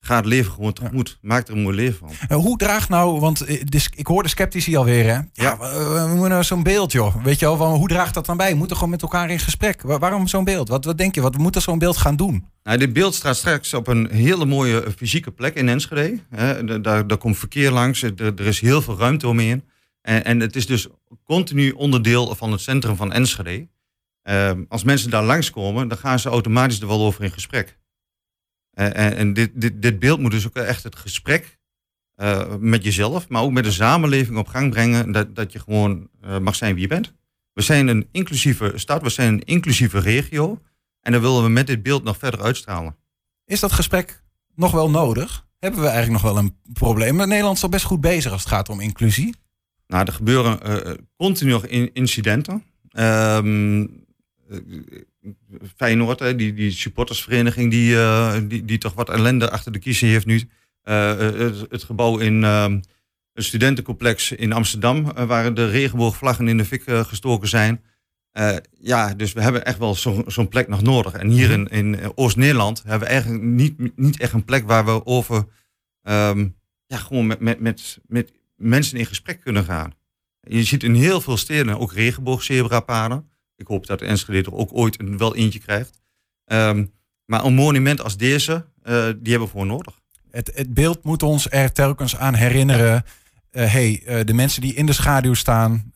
ga het leven gewoon tegemoet. Ja. Maak er een mooi leven van. hoe draagt nou, want dus, ik hoor de sceptici alweer, hè? Ja, ja we, we moeten nou zo'n beeld, joh. Weet je wel, van, hoe draagt dat dan bij? We moeten gewoon met elkaar in gesprek. Waar, waarom zo'n beeld? Wat, wat denk je? Wat moet zo'n beeld gaan doen? Nou, dit beeld staat straks op een hele mooie fysieke plek in Enschede. He, daar, daar komt verkeer langs, er, er is heel veel ruimte omheen. En, en het is dus continu onderdeel van het centrum van Enschede. Uh, als mensen daar langskomen, dan gaan ze automatisch er wel over in gesprek. Uh, en, en dit, dit, dit beeld moet dus ook echt het gesprek uh, met jezelf, maar ook met de samenleving op gang brengen. Dat, dat je gewoon uh, mag zijn wie je bent. We zijn een inclusieve stad, we zijn een inclusieve regio. En dan willen we met dit beeld nog verder uitstralen. Is dat gesprek nog wel nodig? Hebben we eigenlijk nog wel een probleem? Nederland is al best goed bezig als het gaat om inclusie. Nou, er gebeuren uh, continu nog incidenten. Um, Feyenoord, die, die supportersvereniging die, uh, die, die toch wat ellende achter de kiezen heeft nu. Uh, het, het, gebouw in uh, een studentencomplex in Amsterdam, waar de regenboogvlaggen in de fik gestoken zijn. ja, dus we hebben echt wel zo'n zo plek nog nodig. En hier in, in Oost-Nederland hebben we eigenlijk niet, niet echt een plek waar we over um, ja, gewoon met, met, met, met mensen in gesprek kunnen gaan. Je ziet in heel veel steden ook regenboogzebrapaden. Ik hoop dat Enschede er ook ooit een, wel eentje krijgt. Um, maar een monument als deze, uh, die hebben we voor nodig. Het, het, beeld moet ons er telkens aan herinneren. Uh, hey, uh, de mensen die in de schaduw staan,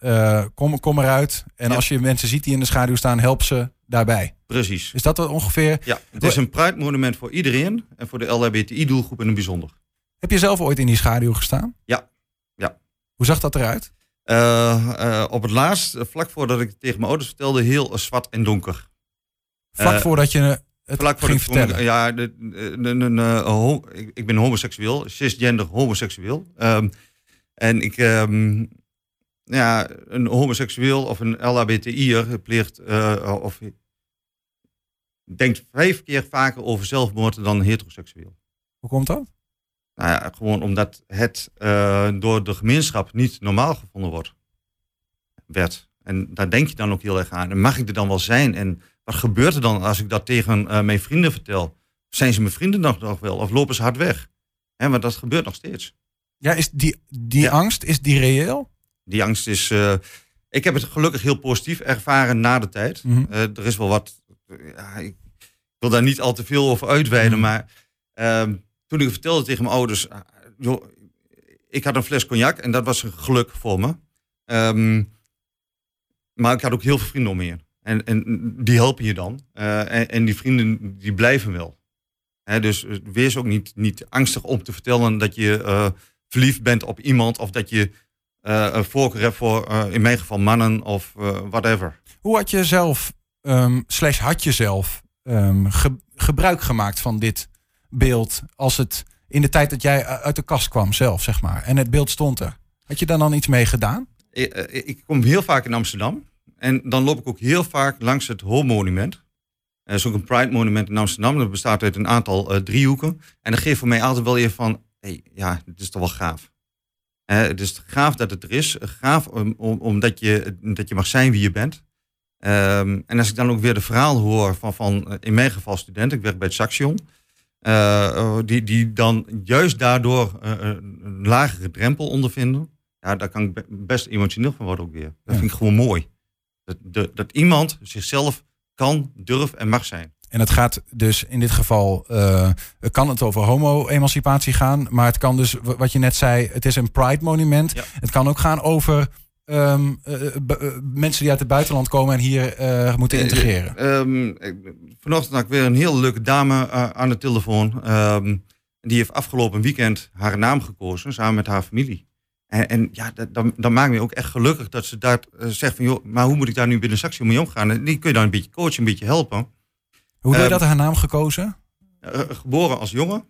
kom, kom eruit. En ja. als je mensen ziet die in de schaduw staan, help ze daarbij. Precies. Is dat ongeveer? Ja, het is een Pride monument voor iedereen en voor de LHBTI-doelgroep in het bijzonder. Heb je zelf ooit in die schaduw gestaan? Ja. ja. Hoe zag dat eruit? Uh, uh, op het laatst, vlak voordat ik het tegen mijn ouders vertelde, heel zwart en donker. Vlak uh, voordat je het vlak ging vertellen? Ja, de, de, de, ik, ik ben homoseksueel, cisgender homoseksueel. Um, en ik, um, ja, een homoseksueel of een LHBTI'er pleegt, of denkt vijf keer vaker over zelfmoord dan heteroseksueel. Hoe komt dat? Nou ja, gewoon omdat het uh, door de gemeenschap niet normaal gevonden wordt. Werd. En daar denk je dan ook heel erg aan. En mag ik er dan wel zijn? En wat gebeurt er dan als ik dat tegen uh, mijn vrienden vertel? Zijn ze mijn vrienden nog, nog wel? Of lopen ze hard weg? Hè, want dat gebeurt nog steeds. Ja, is die, die ja. angst, is die reëel? Die angst is... Uh, ik heb het gelukkig heel positief ervaren na de tijd. Mm -hmm. er is wel wat... Ja, ik wil daar niet al te veel over uitweiden, mm -hmm. maar ehm, toen ik vertelde tegen mijn ouders, ah, joh, ik had een fles cognac en dat was een geluk voor me. Um, maar ik had ook heel veel vrienden om me heen. En, en die helpen je dan. Uh, en, en, die vrienden die blijven wel. Dus eh, wees ook niet, niet angstig om te vertellen dat je uh, verliefd bent op iemand of dat je een voorkeur hebt voor, in mijn geval, mannen of whatever. Hoe had je zelf, um, slash had je zelf, ge gebruik gemaakt van dit beeld als het in de tijd dat jij uit de kast kwam zelf, zeg maar. En het beeld stond er. Had je daar dan iets mee gedaan? Ik, eh, ik kom heel vaak in Amsterdam. En dan loop ik ook heel vaak langs het Hoormonument. Er is ook een Pride Monument in Amsterdam. Dat bestaat uit een aantal driehoeken. En dat geeft voor mij altijd wel even van... Hey, ja, het is toch wel gaaf. Het is gaaf dat het er is. Gaaf om, om, omdat je, dat je mag zijn wie je bent. Um, en als ik dan ook weer de verhaal hoor van, van in mijn geval studenten. Ik werk bij het Saxion. Uh, die, die dan juist daardoor uh, een lagere drempel ondervinden. Ja, daar kan ik best emotioneel van worden ook weer. Dat ja. vind ik gewoon mooi. Dat, iemand zichzelf kan, durft en mag zijn. En het gaat dus in dit geval, uh, kan het over homo-emancipatie gaan. Maar het kan dus, wat je net zei, het is een pride monument. Ja. Het kan ook gaan over um, uh, uh, mensen die uit het buitenland komen en hier moeten integreren? Um, vanochtend had ik weer een heel leuke dame aan de telefoon. Um, die heeft afgelopen weekend haar naam gekozen samen met haar familie. En, en ja, dat, dan, dan maakt me ook echt gelukkig dat ze daar zegt van... joh, maar hoe moet ik daar nu binnen Saxie mee omgaan? En die kun je dan een beetje coachen, een beetje helpen. Hoe doe je dat, haar naam gekozen? geboren als jongen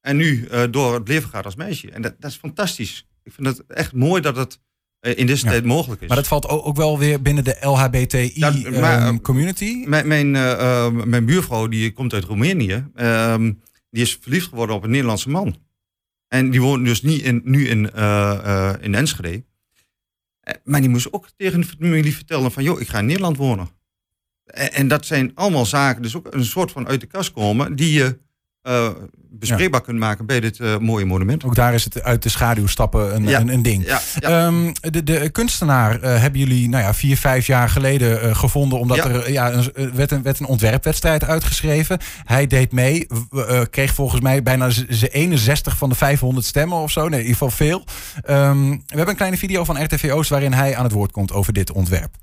en nu door het leven gaat als meisje. En dat, dat is fantastisch. Ik vind het echt mooi dat het eh, in deze ja. tijd mogelijk is. Maar dat valt ook wel weer binnen de LHBTI-community? Ja, um, mijn, mijn, uh, mijn buurvrouw die komt uit Roemenië. Um, die is verliefd geworden op een Nederlandse man. En die woont dus niet in, nu in, uh, in Enschede. Maar die moest ook tegen de familie vertellen van... joh, ik ga in Nederland wonen. En, en dat zijn allemaal zaken, dus ook een soort van uit de kast komen... die je uh, bespreekbaar ja. kunt maken bij dit uh, mooie monument. Ook daar is het uit de schaduw stappen een, ja. een, een, ding. Ja. Um, de, de kunstenaar uh, hebben jullie nou ja, vier, vijf jaar geleden gevonden... omdat er ja, een, werd, een, werd een ontwerpwedstrijd uitgeschreven. Hij deed mee, kreeg volgens mij bijna 61 van de 500 stemmen of zo. Nee, in ieder geval veel. Um, we hebben een kleine video van RTV Oost... waarin hij aan het woord komt over dit ontwerp.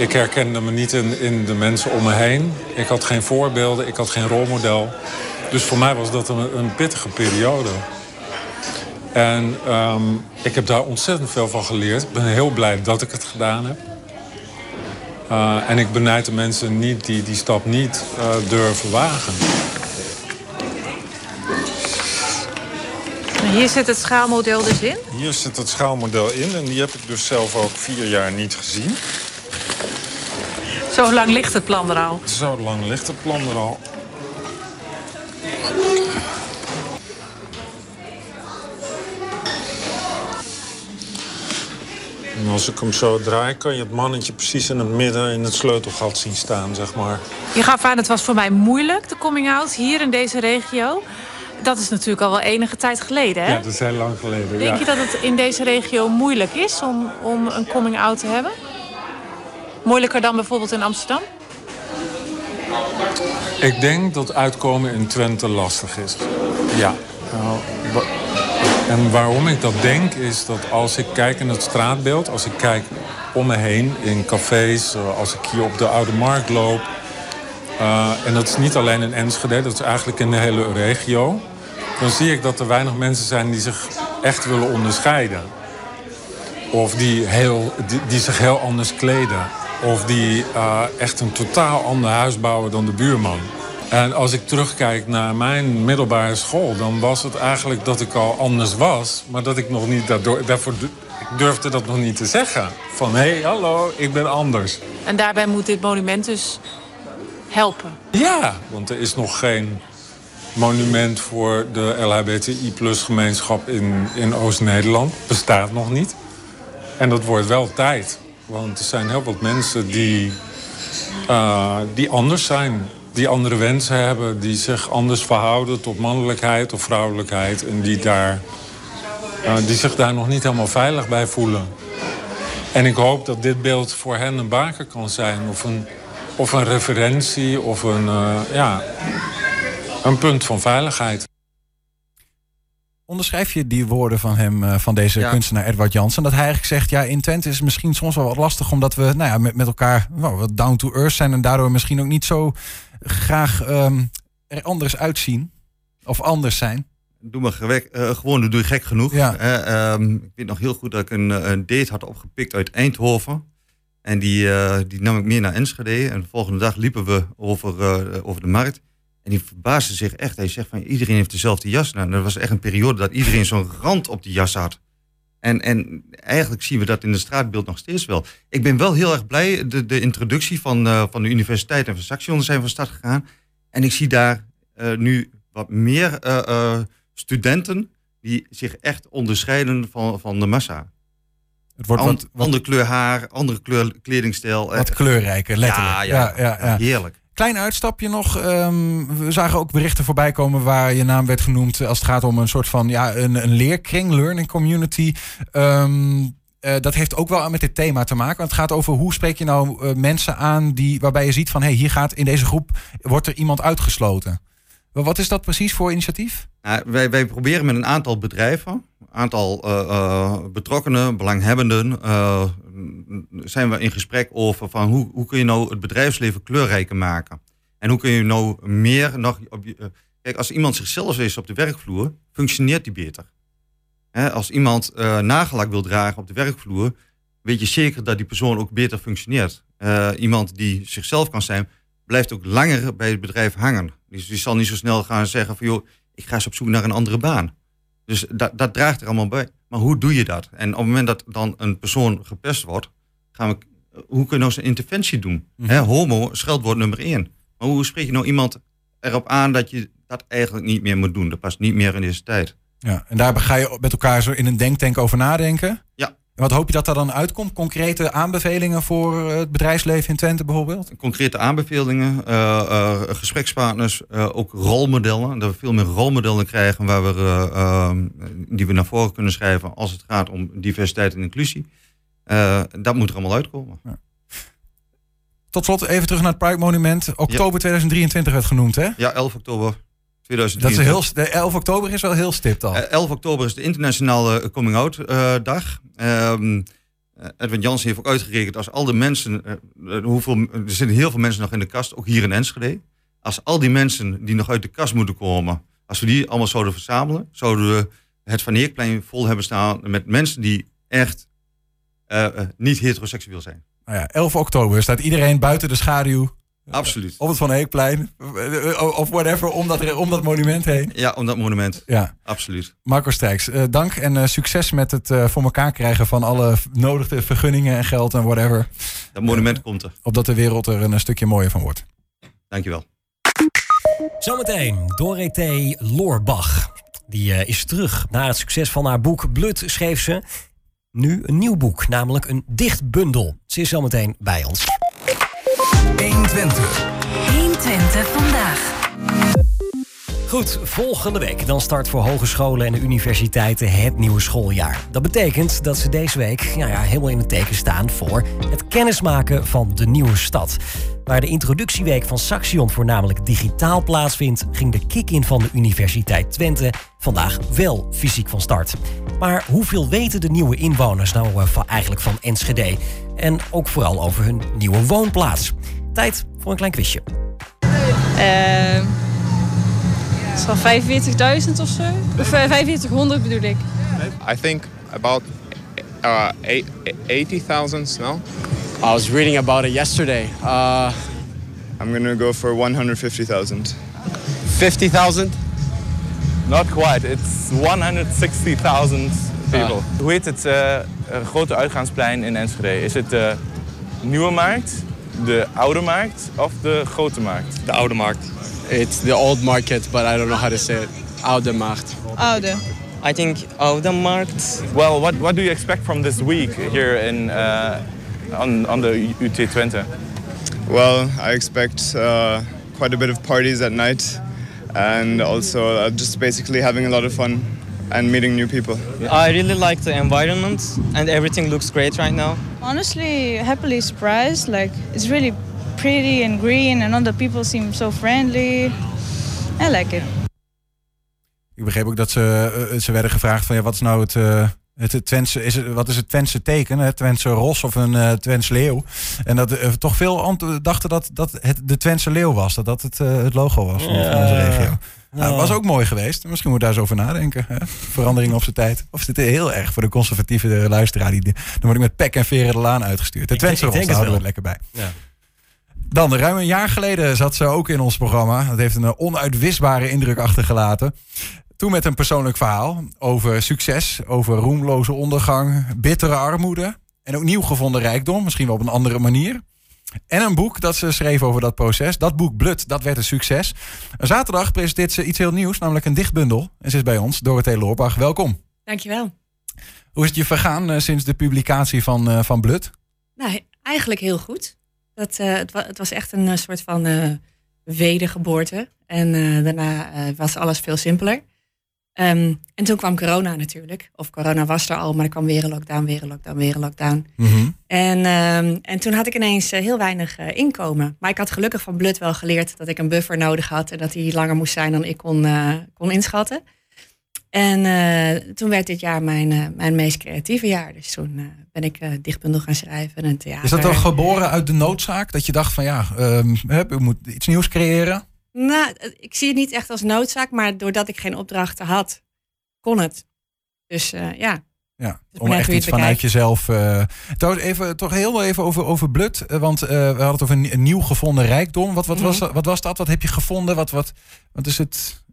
Ik herkende me niet in, in de mensen om me heen. Ik had geen voorbeelden, ik had geen rolmodel. Dus voor mij was dat een, een pittige periode. En ehm, ik heb daar ontzettend veel van geleerd. Ik ben heel blij dat ik het gedaan heb. Uh, en ik benijd de mensen niet die die stap niet uh, durven wagen. Hier zit het schaalmodel dus in? Hier zit het schaalmodel in en die heb ik dus zelf ook vier jaar niet gezien. Zo lang ligt het plan er al? Zo lang ligt het plan er al. En als ik hem zo draai, kan je het mannetje precies in het midden in het sleutelgat zien staan, zeg maar. Je gaf aan, het was voor mij moeilijk, de coming out, hier in deze regio. Dat is natuurlijk al wel enige tijd geleden, hè? Ja, dat is heel lang geleden, Denk je dat het in deze regio moeilijk is om, om een coming out te hebben? Moeilijker dan bijvoorbeeld in Amsterdam? Ik denk dat uitkomen in Twente lastig is. Ja. Nou, en waarom ik dat denk is dat als ik kijk in het straatbeeld... als ik kijk om me heen in cafés, eh, als ik hier op de Oude Markt loop... Uh, en dat is niet alleen in Enschede, dat is eigenlijk in de hele regio... dan zie ik dat er weinig mensen zijn die zich echt willen onderscheiden. Of die, heel, die, die zich heel anders kleden. Of die uh, echt een totaal ander huis bouwen dan de buurman. En als ik terugkijk naar mijn middelbare school... dan was het eigenlijk dat ik al anders was... maar dat ik nog niet daardoor... daarvoor ik durfde dat nog niet te zeggen. Van, hé, hey, hallo, ik ben anders. En daarbij moet dit monument dus helpen? Ja, want er is nog geen monument voor de LHBTI-gemeenschap in, in Oost-Nederland. Bestaat nog niet. En dat wordt wel tijd. Want er zijn heel wat mensen die, uh, die anders zijn die andere wensen hebben, die zich anders verhouden tot mannelijkheid of vrouwelijkheid. En die, daar, uh, die zich daar nog niet helemaal veilig bij voelen. En ik hoop dat dit beeld voor hen een baken kan zijn. Of een, of een referentie of een, uh, ja, een punt van veiligheid. Onderschrijf je die woorden van hem, uh, van deze ja. kunstenaar Edward Jansen? Dat hij eigenlijk zegt, ja, in Twente is het misschien soms wel wat lastig... omdat we nou ja, met, met elkaar nou, wat down to earth zijn... en daardoor misschien ook niet zo graag um, er anders uitzien. Of anders zijn. Doe maar gewek, uh, gewoon, doe je gek genoeg. Ja. Uh, um, ik weet nog heel goed dat ik een, een date had opgepikt uit Eindhoven. En die, uh, die nam ik mee naar Enschede. En de volgende dag liepen we over, over de markt. En die verbaasde zich echt. Hij zegt van iedereen heeft dezelfde jas. Nou, dat was echt een periode dat iedereen zo'n rand op die jas had. En, en eigenlijk zien we dat in het straatbeeld nog steeds wel. Ik ben wel heel erg blij. De, de introductie van, uh, van de universiteit en van Saxion zijn van start gegaan. En ik zie daar uh, nu wat meer uh, studenten die zich echt onderscheiden van, van de massa. Het wordt wat, wat, andere kleur haar, andere kleur kledingstijl. Wat kleurrijker, letterlijk. Ja, ja, ja, ja, heerlijk. Klein uitstapje nog. Um, we zagen ook berichten voorbij komen waar je naam werd genoemd als het gaat om een soort van ja, een, een leerkring, learning community. Um, uh, dat heeft ook wel met dit thema te maken. Want het gaat over hoe spreek je nou uh, mensen aan die, waarbij je ziet van hé, hey, hier gaat in deze groep wordt er iemand uitgesloten. Wat is dat precies voor initiatief? Nou, wij, proberen met een aantal bedrijven, een aantal uh, betrokkenen, belanghebbenden, zijn we in gesprek over van hoe, hoe kun je nou het bedrijfsleven kleurrijker maken. En hoe kun je nou meer nog. Op je, kijk, als iemand zichzelf is op de werkvloer, functioneert die beter. Als iemand uh, nagelak wil dragen op de werkvloer, weet je zeker dat die persoon ook beter functioneert. Uh, iemand die zichzelf kan zijn, blijft ook langer bij het bedrijf hangen. Dus die zal niet zo snel gaan zeggen van joh, ik ga eens op zoek naar een andere baan. Dus dat draagt er allemaal bij. Maar hoe doe je dat? En op het moment dat dan een persoon gepest wordt, gaan we, hoe kun je nou zijn interventie doen? Mm. He, homo, scheldwoord nummer één. Maar hoe spreek je nou iemand erop aan dat je dat eigenlijk niet meer moet doen? Dat past niet meer in deze tijd. Ja, en daar ga je met elkaar zo in een denktank over nadenken. Ja. En wat hoop je dat er dan uitkomt? Concrete aanbevelingen voor het bedrijfsleven in Twente bijvoorbeeld? Concrete aanbevelingen, uh, uh, gesprekspartners, uh, ook rolmodellen. Dat we veel meer rolmodellen krijgen waar we, ehm, die we naar voren kunnen schrijven als het gaat om diversiteit en inclusie. dat moet er allemaal uitkomen. Ja. Tot slot even terug naar het Pride Monument. Oktober ja. 2023 werd genoemd, hè? Ja, 11 oktober. Dat is heel, de 11 oktober is wel heel stipt al. 11 oktober is de internationale coming-out uh, dag. Um, Edwin Jansen heeft ook uitgerekend als al de mensen, uh, hoeveel, er zitten heel veel mensen nog in de kast, ook hier in Enschede. Als al die mensen die nog uit de kast moeten komen, als we die allemaal zouden verzamelen, zouden we het Van Heerplein vol hebben staan met mensen die echt niet heteroseksueel zijn. Nou ja, 11 oktober staat iedereen buiten de schaduw Absoluut. Op het Van Heekplein. Of whatever, om dat, om dat monument heen. Ja, om dat monument. Ja. Absoluut. Marco Strijks, uh, dank en uh, succes met het uh, voor elkaar krijgen van alle nodige vergunningen en geld en whatever. Dat monument komt er. Opdat de wereld er een stukje mooier van wordt. Dankjewel. Zometeen Dorothee Loorbach. Die is terug. Na het succes van haar boek Bloed schreef ze nu een nieuw boek, namelijk een dichtbundel. Ze is zometeen bij ons. 120. 120 vandaag. Goed, volgende week dan start voor hogescholen en universiteiten het nieuwe schooljaar. Dat betekent dat ze deze week nou ja, helemaal in het teken staan voor het kennismaken van de nieuwe stad. Waar de introductieweek van Saxion voornamelijk digitaal plaatsvindt, ging de kick-in van de Universiteit Twente vandaag wel fysiek van start. Maar hoeveel weten de nieuwe inwoners nou uh, van, eigenlijk van Enschede? En ook vooral over hun nieuwe woonplaats. Tijd voor een klein quizje. Uh, het is van 45.000 of zo. Of 4500 bedoel ik. I think about uh, 80,000 no? I was reading about it yesterday. Uh, I'm gonna go for 150,000. 50,000? Not quite. It's 160,000 people. Uh. Hoe heet het uh, grote uitgaansplein in Enschede? Is het de Nieuwe Markt, de Oude Markt of de Grote Markt? De Oude Markt. It's the old market, but I don't know how to say it. Oude Markt. Oude. I think Oude Markt. Well, what, what do you expect from this week here in, uh, on, on the UT Twente? Well, I expect uh, quite a bit of parties at night and also uh, just basically having a lot of fun and meeting new people. I really like the environment and everything looks great right now. Honestly, happily surprised. Like it's really pretty and green and all the people seem so friendly. I like it. Ik begreep ook dat ze, uh, ze werden gevraagd van ja, wat is nou het, uh, het Twentse, is het, wat is het Twentse teken? Het Twentse ros of een uh, Twentse leeuw? En dat uh, toch veel dachten dat, dat het de Twentse leeuw was, dat dat het, het logo was van, van onze regio. Nou, was ook mooi geweest. Misschien moet daar eens over nadenken. Hè? Verandering op zijn tijd. Of is dit heel erg voor de conservatieve luisteraar? Die, dan word ik met pek en veren de laan uitgestuurd. De Twentse ros, daar houden we het lekker bij. Ja. Dan, ruim een jaar geleden zat ze ook in ons programma. Dat heeft een onuitwisbare indruk achtergelaten. Toen met een persoonlijk verhaal over succes, over roemloze ondergang, bittere armoede en ook nieuw gevonden rijkdom, misschien wel op een andere manier. En een boek dat ze schreef over dat proces. Dat boek Blut, dat werd een succes. Zaterdag presenteert ze iets heel nieuws, namelijk een dichtbundel. En ze is bij ons, Dorothee Loorbach. Welkom. Dankjewel. Hoe is het je vergaan uh, sinds de publicatie van, uh, van Blut? Nou, eigenlijk heel goed. Dat, uh, het, wa het, was echt een soort van wedergeboorte. En daarna was alles veel simpeler. Um, en toen kwam corona natuurlijk. Of corona was er al, maar er kwam weer een lockdown, weer een lockdown, weer een lockdown. Mm -hmm. en, um, en toen had ik ineens uh, heel weinig uh, inkomen. Maar ik had gelukkig van Blut wel geleerd dat ik een buffer nodig had. En dat die langer moest zijn dan ik kon, uh, kon inschatten. En toen werd dit jaar mijn, mijn meest creatieve jaar. Dus toen ben ik dichtbundel gaan schrijven en theater. Is dat toch geboren uit de noodzaak? Dat je dacht van ja, um, we moeten iets nieuws creëren? Nou, ik zie het niet echt als noodzaak, maar doordat ik geen opdrachten had, kon het. Dus uh, ja. Ja, om echt iets vanuit jezelf. Uh, trouwens, even, toch heel even over, over Blut. Uh, want uh, we hadden het over een, een, nieuw gevonden rijkdom. Wat, wat, mm -hmm. was, wat was dat? Wat heb je gevonden? Wat, wat, wat is het,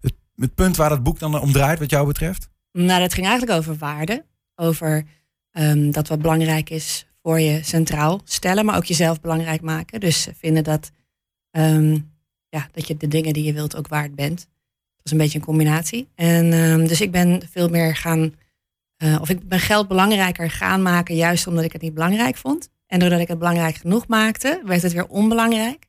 het, het punt waar het boek dan om draait, wat jou betreft? Nou, dat ging eigenlijk over waarde. Over um, dat wat belangrijk is voor je centraal stellen, maar ook jezelf belangrijk maken. Dus vinden dat um, ja, dat je de dingen die je wilt ook waard bent. Dat is een beetje een combinatie. En um, dus ik ben veel meer gaan, uh, of ik ben geld belangrijker gaan maken, juist omdat ik het niet belangrijk vond. En doordat ik het belangrijk genoeg maakte, werd het weer onbelangrijk.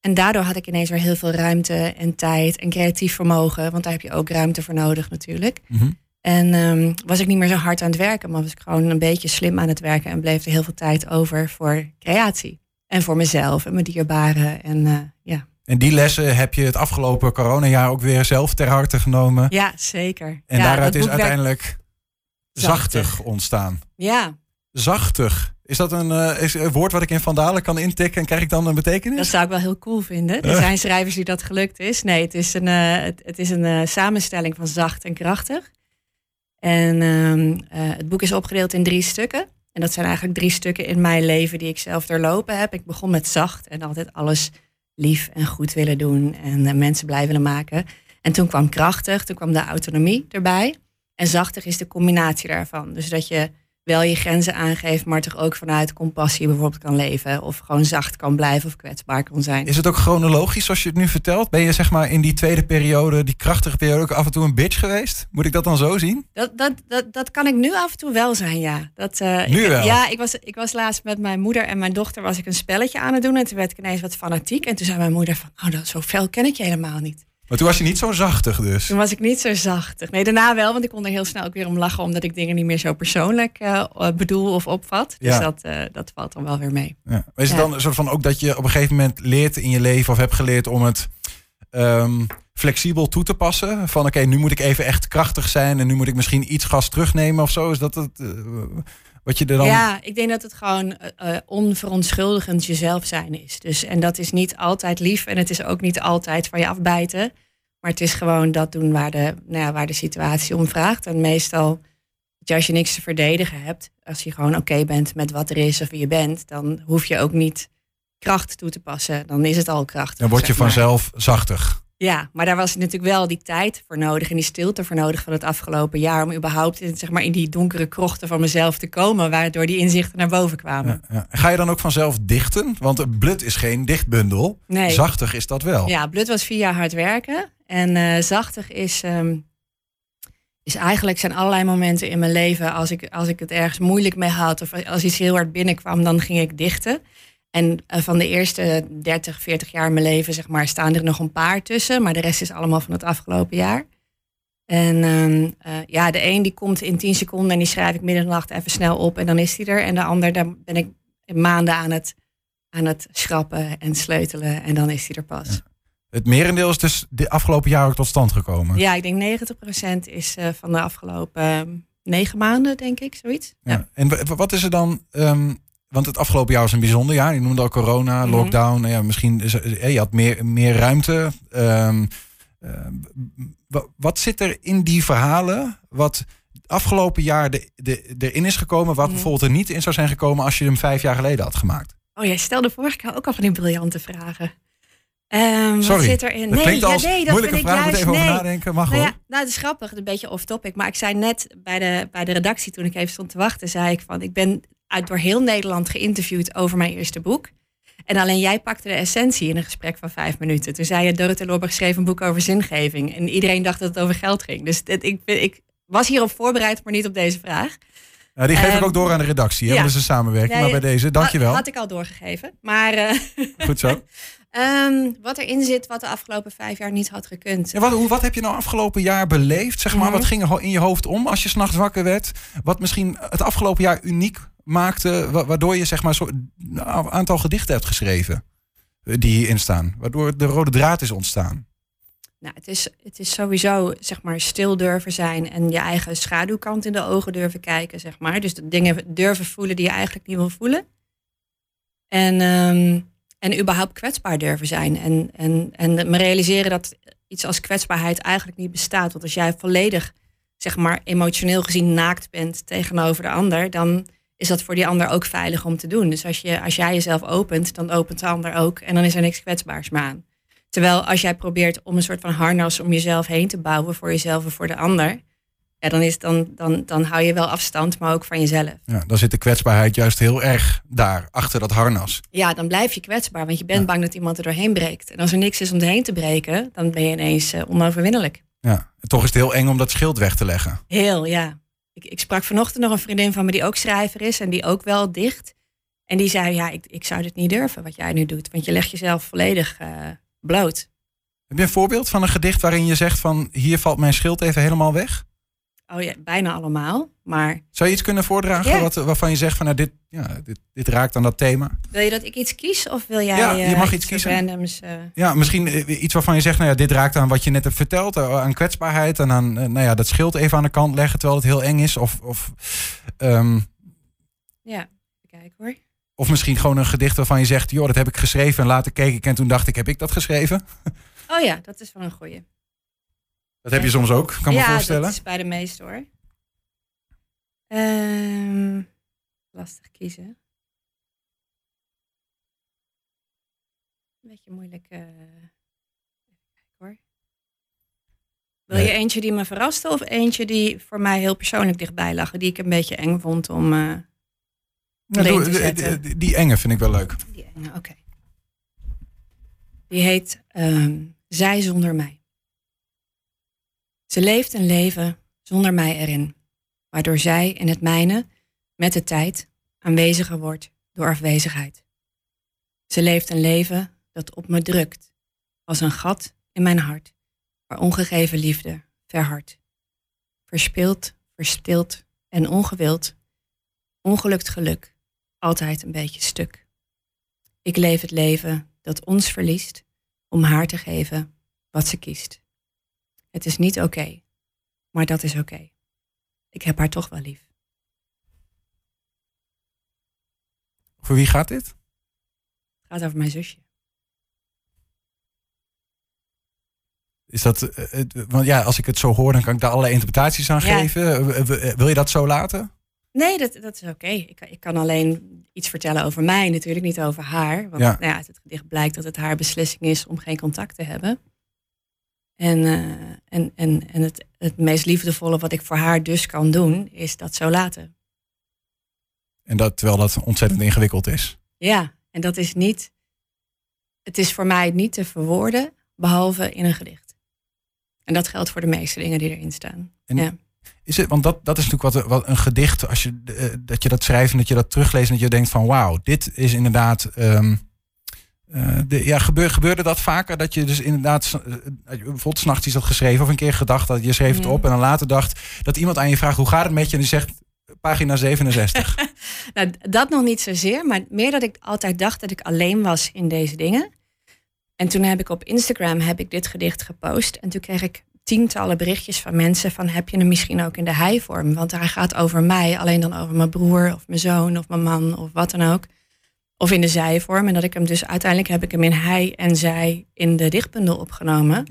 En daardoor had ik ineens weer heel veel ruimte en tijd en creatief vermogen, want daar heb je ook ruimte voor nodig natuurlijk. Mm -hmm. En um, was ik niet meer zo hard aan het werken, maar was ik gewoon een beetje slim aan het werken en bleef er heel veel tijd over voor creatie. En voor mezelf en mijn dierbaren. En uh, ja, en die lessen heb je het afgelopen coronajaar ook weer zelf ter harte genomen. Ja, zeker. En ja, daaruit is uiteindelijk zachtig. zachtig ontstaan. Ja. Zachtig. Is dat een, uh, is een woord wat ik in Vandalen kan intikken en krijg ik dan een betekenis? Dat zou ik wel heel cool vinden. Er zijn schrijvers die dat gelukt is. Nee, het is een, uh, het, het, is een uh, samenstelling van zacht en krachtig. En ehm, het boek is opgedeeld in drie stukken. En dat zijn eigenlijk drie stukken in mijn leven die ik zelf doorlopen heb. Ik begon met zacht en altijd alles lief en goed willen doen en mensen blij willen maken. En toen kwam krachtig, toen kwam de autonomie erbij. En zachtig is de combinatie daarvan. Dus dat je wel je grenzen aangeeft, maar toch ook vanuit compassie bijvoorbeeld kan leven. Of gewoon zacht kan blijven of kwetsbaar kan zijn. Is het ook chronologisch zoals je het nu vertelt? Ben je zeg maar in die tweede periode, die krachtige periode, ook af en toe een bitch geweest? Moet ik dat dan zo zien? Dat, dat, dat, dat kan ik nu af en toe wel zijn, ja. Dat, uh, nu ik, wel? Ja, ik was, ik was laatst met mijn moeder en mijn dochter was ik een spelletje aan het doen. En toen werd ik ineens wat fanatiek. En toen zei mijn moeder van, oh, dat, zo fel ken ik je helemaal niet. Maar toen was je niet zo zachtig dus? Toen was ik niet zo zachtig. Nee, daarna wel, want ik kon er heel snel ook weer om lachen... omdat ik dingen niet meer zo persoonlijk uh, bedoel of opvat. Dus ja. dat, uh, dat valt dan wel weer mee. Ja. Maar is het dan een soort van ook dat je op een gegeven moment leert in je leven... of hebt geleerd om het um, flexibel toe te passen? Van oké, okay, nu moet ik even echt krachtig zijn... en nu moet ik misschien iets gas terugnemen of zo? Is dat het... Uh, wat je er dan... Ja, ik denk dat het gewoon uh, onverontschuldigend jezelf zijn is. Dus, en dat is niet altijd lief en het is ook niet altijd van je afbijten. Maar het is gewoon dat doen waar de, nou ja, waar de situatie om vraagt. En meestal, als je niks te verdedigen hebt, als je gewoon oké okay bent met wat er is of wie je bent, dan hoef je ook niet kracht toe te passen. Dan is het al krachtig. Dan word je vanzelf zachtig. Ja, maar daar was natuurlijk wel die tijd voor nodig en die stilte voor nodig van het afgelopen jaar. Om überhaupt in, zeg maar, in die donkere krochten van mezelf te komen, waardoor die inzichten naar boven kwamen. Ja, ja. Ga je dan ook vanzelf dichten? Want blut is geen dichtbundel. Nee. Zachtig is dat wel. Ja, blut was vier jaar hard werken. En uh, zachtig is, um, is eigenlijk zijn allerlei momenten in mijn leven. Als ik, als ik het ergens moeilijk mee had of als iets heel hard binnenkwam, dan ging ik dichten. En uh, van de eerste 30, 40 jaar in mijn leven, zeg maar, staan er nog een paar tussen. Maar de rest is allemaal van het afgelopen jaar. En um, uh, ja, de een die komt in 10 seconden en die schrijf ik midden in de nacht even snel op en dan is die er. En de ander, daar ben ik maanden aan het, aan het schrappen en sleutelen en dan is die er pas. Ja. Het merendeel is dus de afgelopen jaar ook tot stand gekomen. Ja, ik denk 90% is uh, van de afgelopen negen maanden, denk ik, zoiets. Ja. ja. En wat is er dan... Um, want het afgelopen jaar was een bijzonder jaar. Je noemde al corona, mm -hmm. lockdown. Nou ja, misschien is er, je had meer, meer ruimte. Um, uh, wat zit er in die verhalen wat afgelopen jaar de, de, erin is gekomen... wat mm -hmm. bijvoorbeeld er niet in zou zijn gekomen als je hem vijf jaar geleden had gemaakt? Oh, jij stelde vorige keer ook al van die briljante vragen. Um, Sorry, wat zit er in? Nee, ja, nee, dat moeilijke vraag, juist, moet even nee. over nadenken. Mag nou ja, nou, het is grappig, een beetje off-topic. Maar ik zei net bij de, bij de redactie, toen ik even stond te wachten, zei ik van, ik ben uit door heel Nederland geïnterviewd over mijn eerste boek. En alleen jij pakte de essentie in een gesprek van vijf minuten. Toen zei je, Dorothee Lorberg schreef een boek over zingeving. En iedereen dacht dat het over geld ging. Dus dit, ik, ik was hierop voorbereid, maar niet op deze vraag. Die geef ik Ehm, ook door aan de redactie. Hè? ja. Dat is een samenwerking. Nee, maar bij deze, dankjewel. Had, had ik al doorgegeven. Maar eh, Goed zo. ehm, wat erin zit, wat de afgelopen vijf jaar niet had gekund. Ja, wat, wat heb je nou afgelopen jaar beleefd? Zeg maar, Mhm. Wat ging er in je hoofd om als je s'nachts wakker werd? Wat misschien het afgelopen jaar uniek maakte, wa- waardoor je zeg maar zo een aantal gedichten hebt geschreven eh, die hierin staan. Waardoor de rode draad is ontstaan. Nou, het is, het is sowieso zeg maar stil durven zijn en je eigen schaduwkant in de ogen durven kijken, zeg maar. Dus de dingen durven voelen die je eigenlijk niet wil voelen. En, ehm, en überhaupt kwetsbaar durven zijn. En, en, en me realiseren dat iets als kwetsbaarheid eigenlijk niet bestaat. Want als jij volledig, zeg maar, emotioneel gezien naakt bent tegenover de ander, dan is dat voor die ander ook veilig om te doen. Dus als, je, als jij jezelf opent, dan opent de ander ook. En dan is er niks kwetsbaars meer aan. Terwijl als jij probeert om een soort van harnas om jezelf heen te bouwen voor jezelf en voor de ander, ja, dan, is, dan, dan, dan hou je wel afstand, maar ook van jezelf. Ja, dan zit de kwetsbaarheid juist heel erg daar, achter dat harnas. Ja, dan blijf je kwetsbaar, want je bent bang dat iemand er doorheen breekt. En als er niks is om erheen te breken, dan ben je ineens eh, onoverwinnelijk. Ja. En toch is het heel eng om dat schild weg te leggen. Heel, ja. Ik, ik sprak vanochtend nog een vriendin van me die ook schrijver is en die ook wel dicht. En die zei, ja, ik, ik zou dit niet durven wat jij nu doet, want je legt jezelf volledig eh, bloot. Heb je een voorbeeld van een gedicht waarin je zegt van hier valt mijn schild even helemaal weg? Oh ja, bijna allemaal. Maar Zou je iets kunnen voordragen Ja. wat, waarvan je zegt van nou, dit, ja, dit, dit raakt aan dat thema? wil je dat ik iets kies of wil jij Ja, je eh, mag iets kiezen. randoms? eh, Ja, misschien eh, iets waarvan je zegt, nou ja, dit raakt aan wat je net hebt verteld, aan kwetsbaarheid en aan nou ja, dat schild even aan de kant leggen terwijl het heel eng is. Of, of, ehm, ja, kijken hoor. of misschien gewoon een gedicht waarvan je zegt, joh, dat heb ik geschreven en later keek ik en toen dacht ik, heb ik dat geschreven? Oh ja, dat is wel een goeie. Dat heb je soms ook, kan me ja, voorstellen. dat is bij de meeste hoor. Ehm, lastig kiezen. Een beetje moeilijk. eh, even kijken hoor. Wil je eentje die me verraste of eentje die voor mij heel persoonlijk dichtbij lag, die ik een beetje eng vond om Nou, doe- te die, die enge vind ik wel leuk. Die enge, oké. Die heet ehm, Zij zonder mij. Ze leeft een leven zonder mij erin, waardoor zij in het mijne met de tijd aanweziger wordt door afwezigheid. Ze leeft een leven dat op me drukt, als een gat in mijn hart, waar ongegeven liefde verhardt. Verspild, verstild en ongewild, ongelukt geluk, altijd een beetje stuk. Ik leef het leven dat ons verliest om haar te geven wat ze kiest. Het is niet oké, maar dat is oké. Ik heb haar toch wel lief. Voor wie gaat dit? Het gaat over mijn zusje. Is dat, eh, het- want ja, als ik het zo hoor, dan kan ik daar allerlei interpretaties aan Ja. geven. Eh, Wil je dat zo laten? Nee, dat, dat is oké. Ik, kan- ik kan alleen iets vertellen over mij, natuurlijk niet over haar. Want Ja. Nou ja, uit het gedicht blijkt dat het haar beslissing is om geen contact te hebben. En, eh, en, en, en het, het meest liefdevolle wat ik voor haar dus kan doen, is dat zo laten. En dat terwijl dat ontzettend ingewikkeld is. Ja, en dat is niet. Het is voor mij niet te verwoorden, behalve in een gedicht. En dat geldt voor de meeste dingen die erin staan. En ja. Is het, want dat, dat is natuurlijk wat, wat een gedicht, als je, eh, dat je dat schrijft en dat je dat terugleest en dat je denkt van wauw, dit is inderdaad. ehm, eh, de, ja, gebeur, gebeurde dat vaker? Dat je dus inderdaad, s- eh, bijvoorbeeld s'nachts iets had geschreven of een keer gedacht dat je schreef het op en dan later dacht dat iemand aan je vraagt hoe gaat het met je en die zegt pagina 67. Nou, dat nog niet zozeer, maar meer dat ik altijd dacht dat ik alleen was in deze dingen. En toen heb ik op Instagram heb ik dit gedicht gepost. En toen kreeg ik tientallen berichtjes van mensen van heb je hem misschien ook in de hij-vorm? Want hij gaat over mij, alleen dan over mijn broer of mijn zoon of mijn man of wat dan ook. Of in de zij-vorm. En dat ik hem dus uiteindelijk heb ik hem in hij en zij in de dichtbundel opgenomen.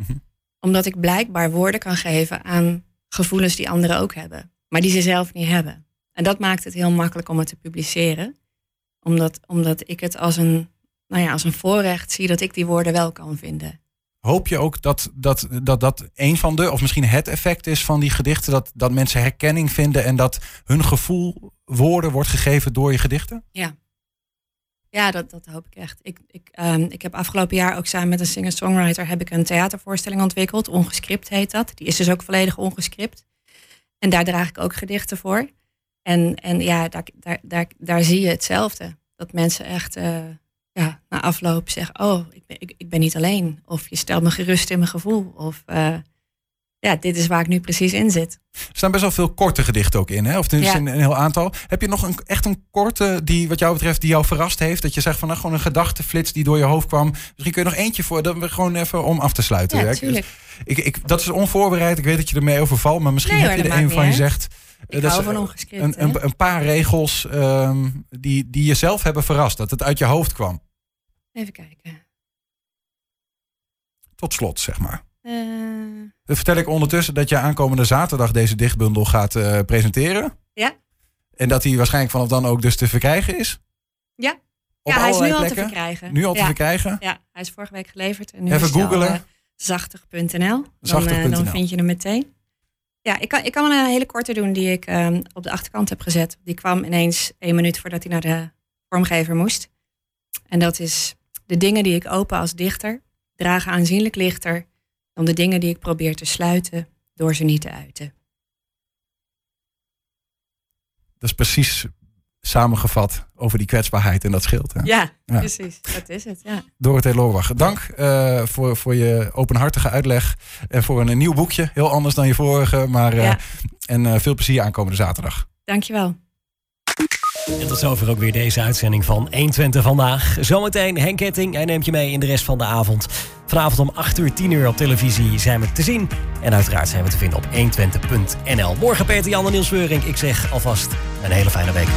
Omdat ik blijkbaar woorden kan geven aan gevoelens die anderen ook hebben. Maar die ze zelf niet hebben. En dat maakt het heel makkelijk om het te publiceren. Omdat, omdat ik het als een, nou ja, als een voorrecht zie dat ik die woorden wel kan vinden. Hoop je ook dat dat, dat dat een van de, of misschien het effect is van die gedichten, dat, dat mensen herkenning vinden en dat hun gevoel woorden wordt gegeven door je gedichten? Ja. Ja, dat, dat hoop ik echt. Ik, ik, ehm, ik heb afgelopen jaar ook samen met een singer-songwriter heb ik een theatervoorstelling ontwikkeld. Ongescript heet dat. Die is dus ook volledig ongescript. En daar draag ik ook gedichten voor. En, en ja, daar, daar, daar, daar zie je hetzelfde. Dat mensen echt eh, ja, na afloop zeggen, oh, ik ben, ik, ik ben niet alleen. Of je stelt me gerust in mijn gevoel. Of eh, ja, dit is waar ik nu precies in zit. Er staan best wel veel korte gedichten ook in, hè? Of Ja. een, een heel aantal. Heb je nog een, echt een korte die, wat jou betreft, die jou verrast heeft? Dat je zegt van nou, gewoon een gedachteflits die door je hoofd kwam. Misschien kun je nog eentje voor, dat we gewoon even om af te sluiten. Ja, Ik- tuurlijk. Ik, ik, dat is onvoorbereid. Ik weet dat je ermee overvalt, maar misschien Nee, heb je er een van je zegt. Ik eh, dat is, Een, een, een paar regels ehm, die, die jezelf hebben verrast. Dat het uit je hoofd kwam. Even kijken. Tot slot, zeg maar. Eh, Dan vertel ik ondertussen dat je aankomende zaterdag deze dichtbundel gaat eh, presenteren. ja, En dat hij waarschijnlijk vanaf dan ook dus te verkrijgen is. ja. Op ja, hij is nu allerlei al te plekken? verkrijgen. Nu al te verkrijgen? Ja, hij is vorige week geleverd. En nu Even al, googlen. eh, zachtig.nl. Dan, eh, dan vind je hem meteen. Ja, ik kan, ik kan wel een hele korte doen die ik ehm, op de achterkant heb gezet. Die kwam ineens één minuut voordat hij naar de vormgever moest. En dat is de dingen die ik open als dichter dragen aanzienlijk lichter dan de dingen die ik probeer te sluiten door ze niet te uiten. Dat is precies samengevat over die kwetsbaarheid en dat scheelt. Hè? Ja, Ja. precies. Dat is het. Ja. Dorothee Loorbach, dank eh, voor, voor je openhartige uitleg. En voor een, nieuw boekje. Heel anders dan je vorige. Maar, eh, Ja. En eh, veel plezier aankomende zaterdag. Dankjewel. En tot zover ook weer deze uitzending van 120 vandaag. Zometeen Henk Ketting, hij neemt je mee in de rest van de avond. Vanavond om 8 uur, 10 uur op televisie zijn we te zien. En uiteraard zijn we te vinden op 120.nl. Morgen Peter Jan en Niels Weuring. Ik zeg alvast een hele fijne week.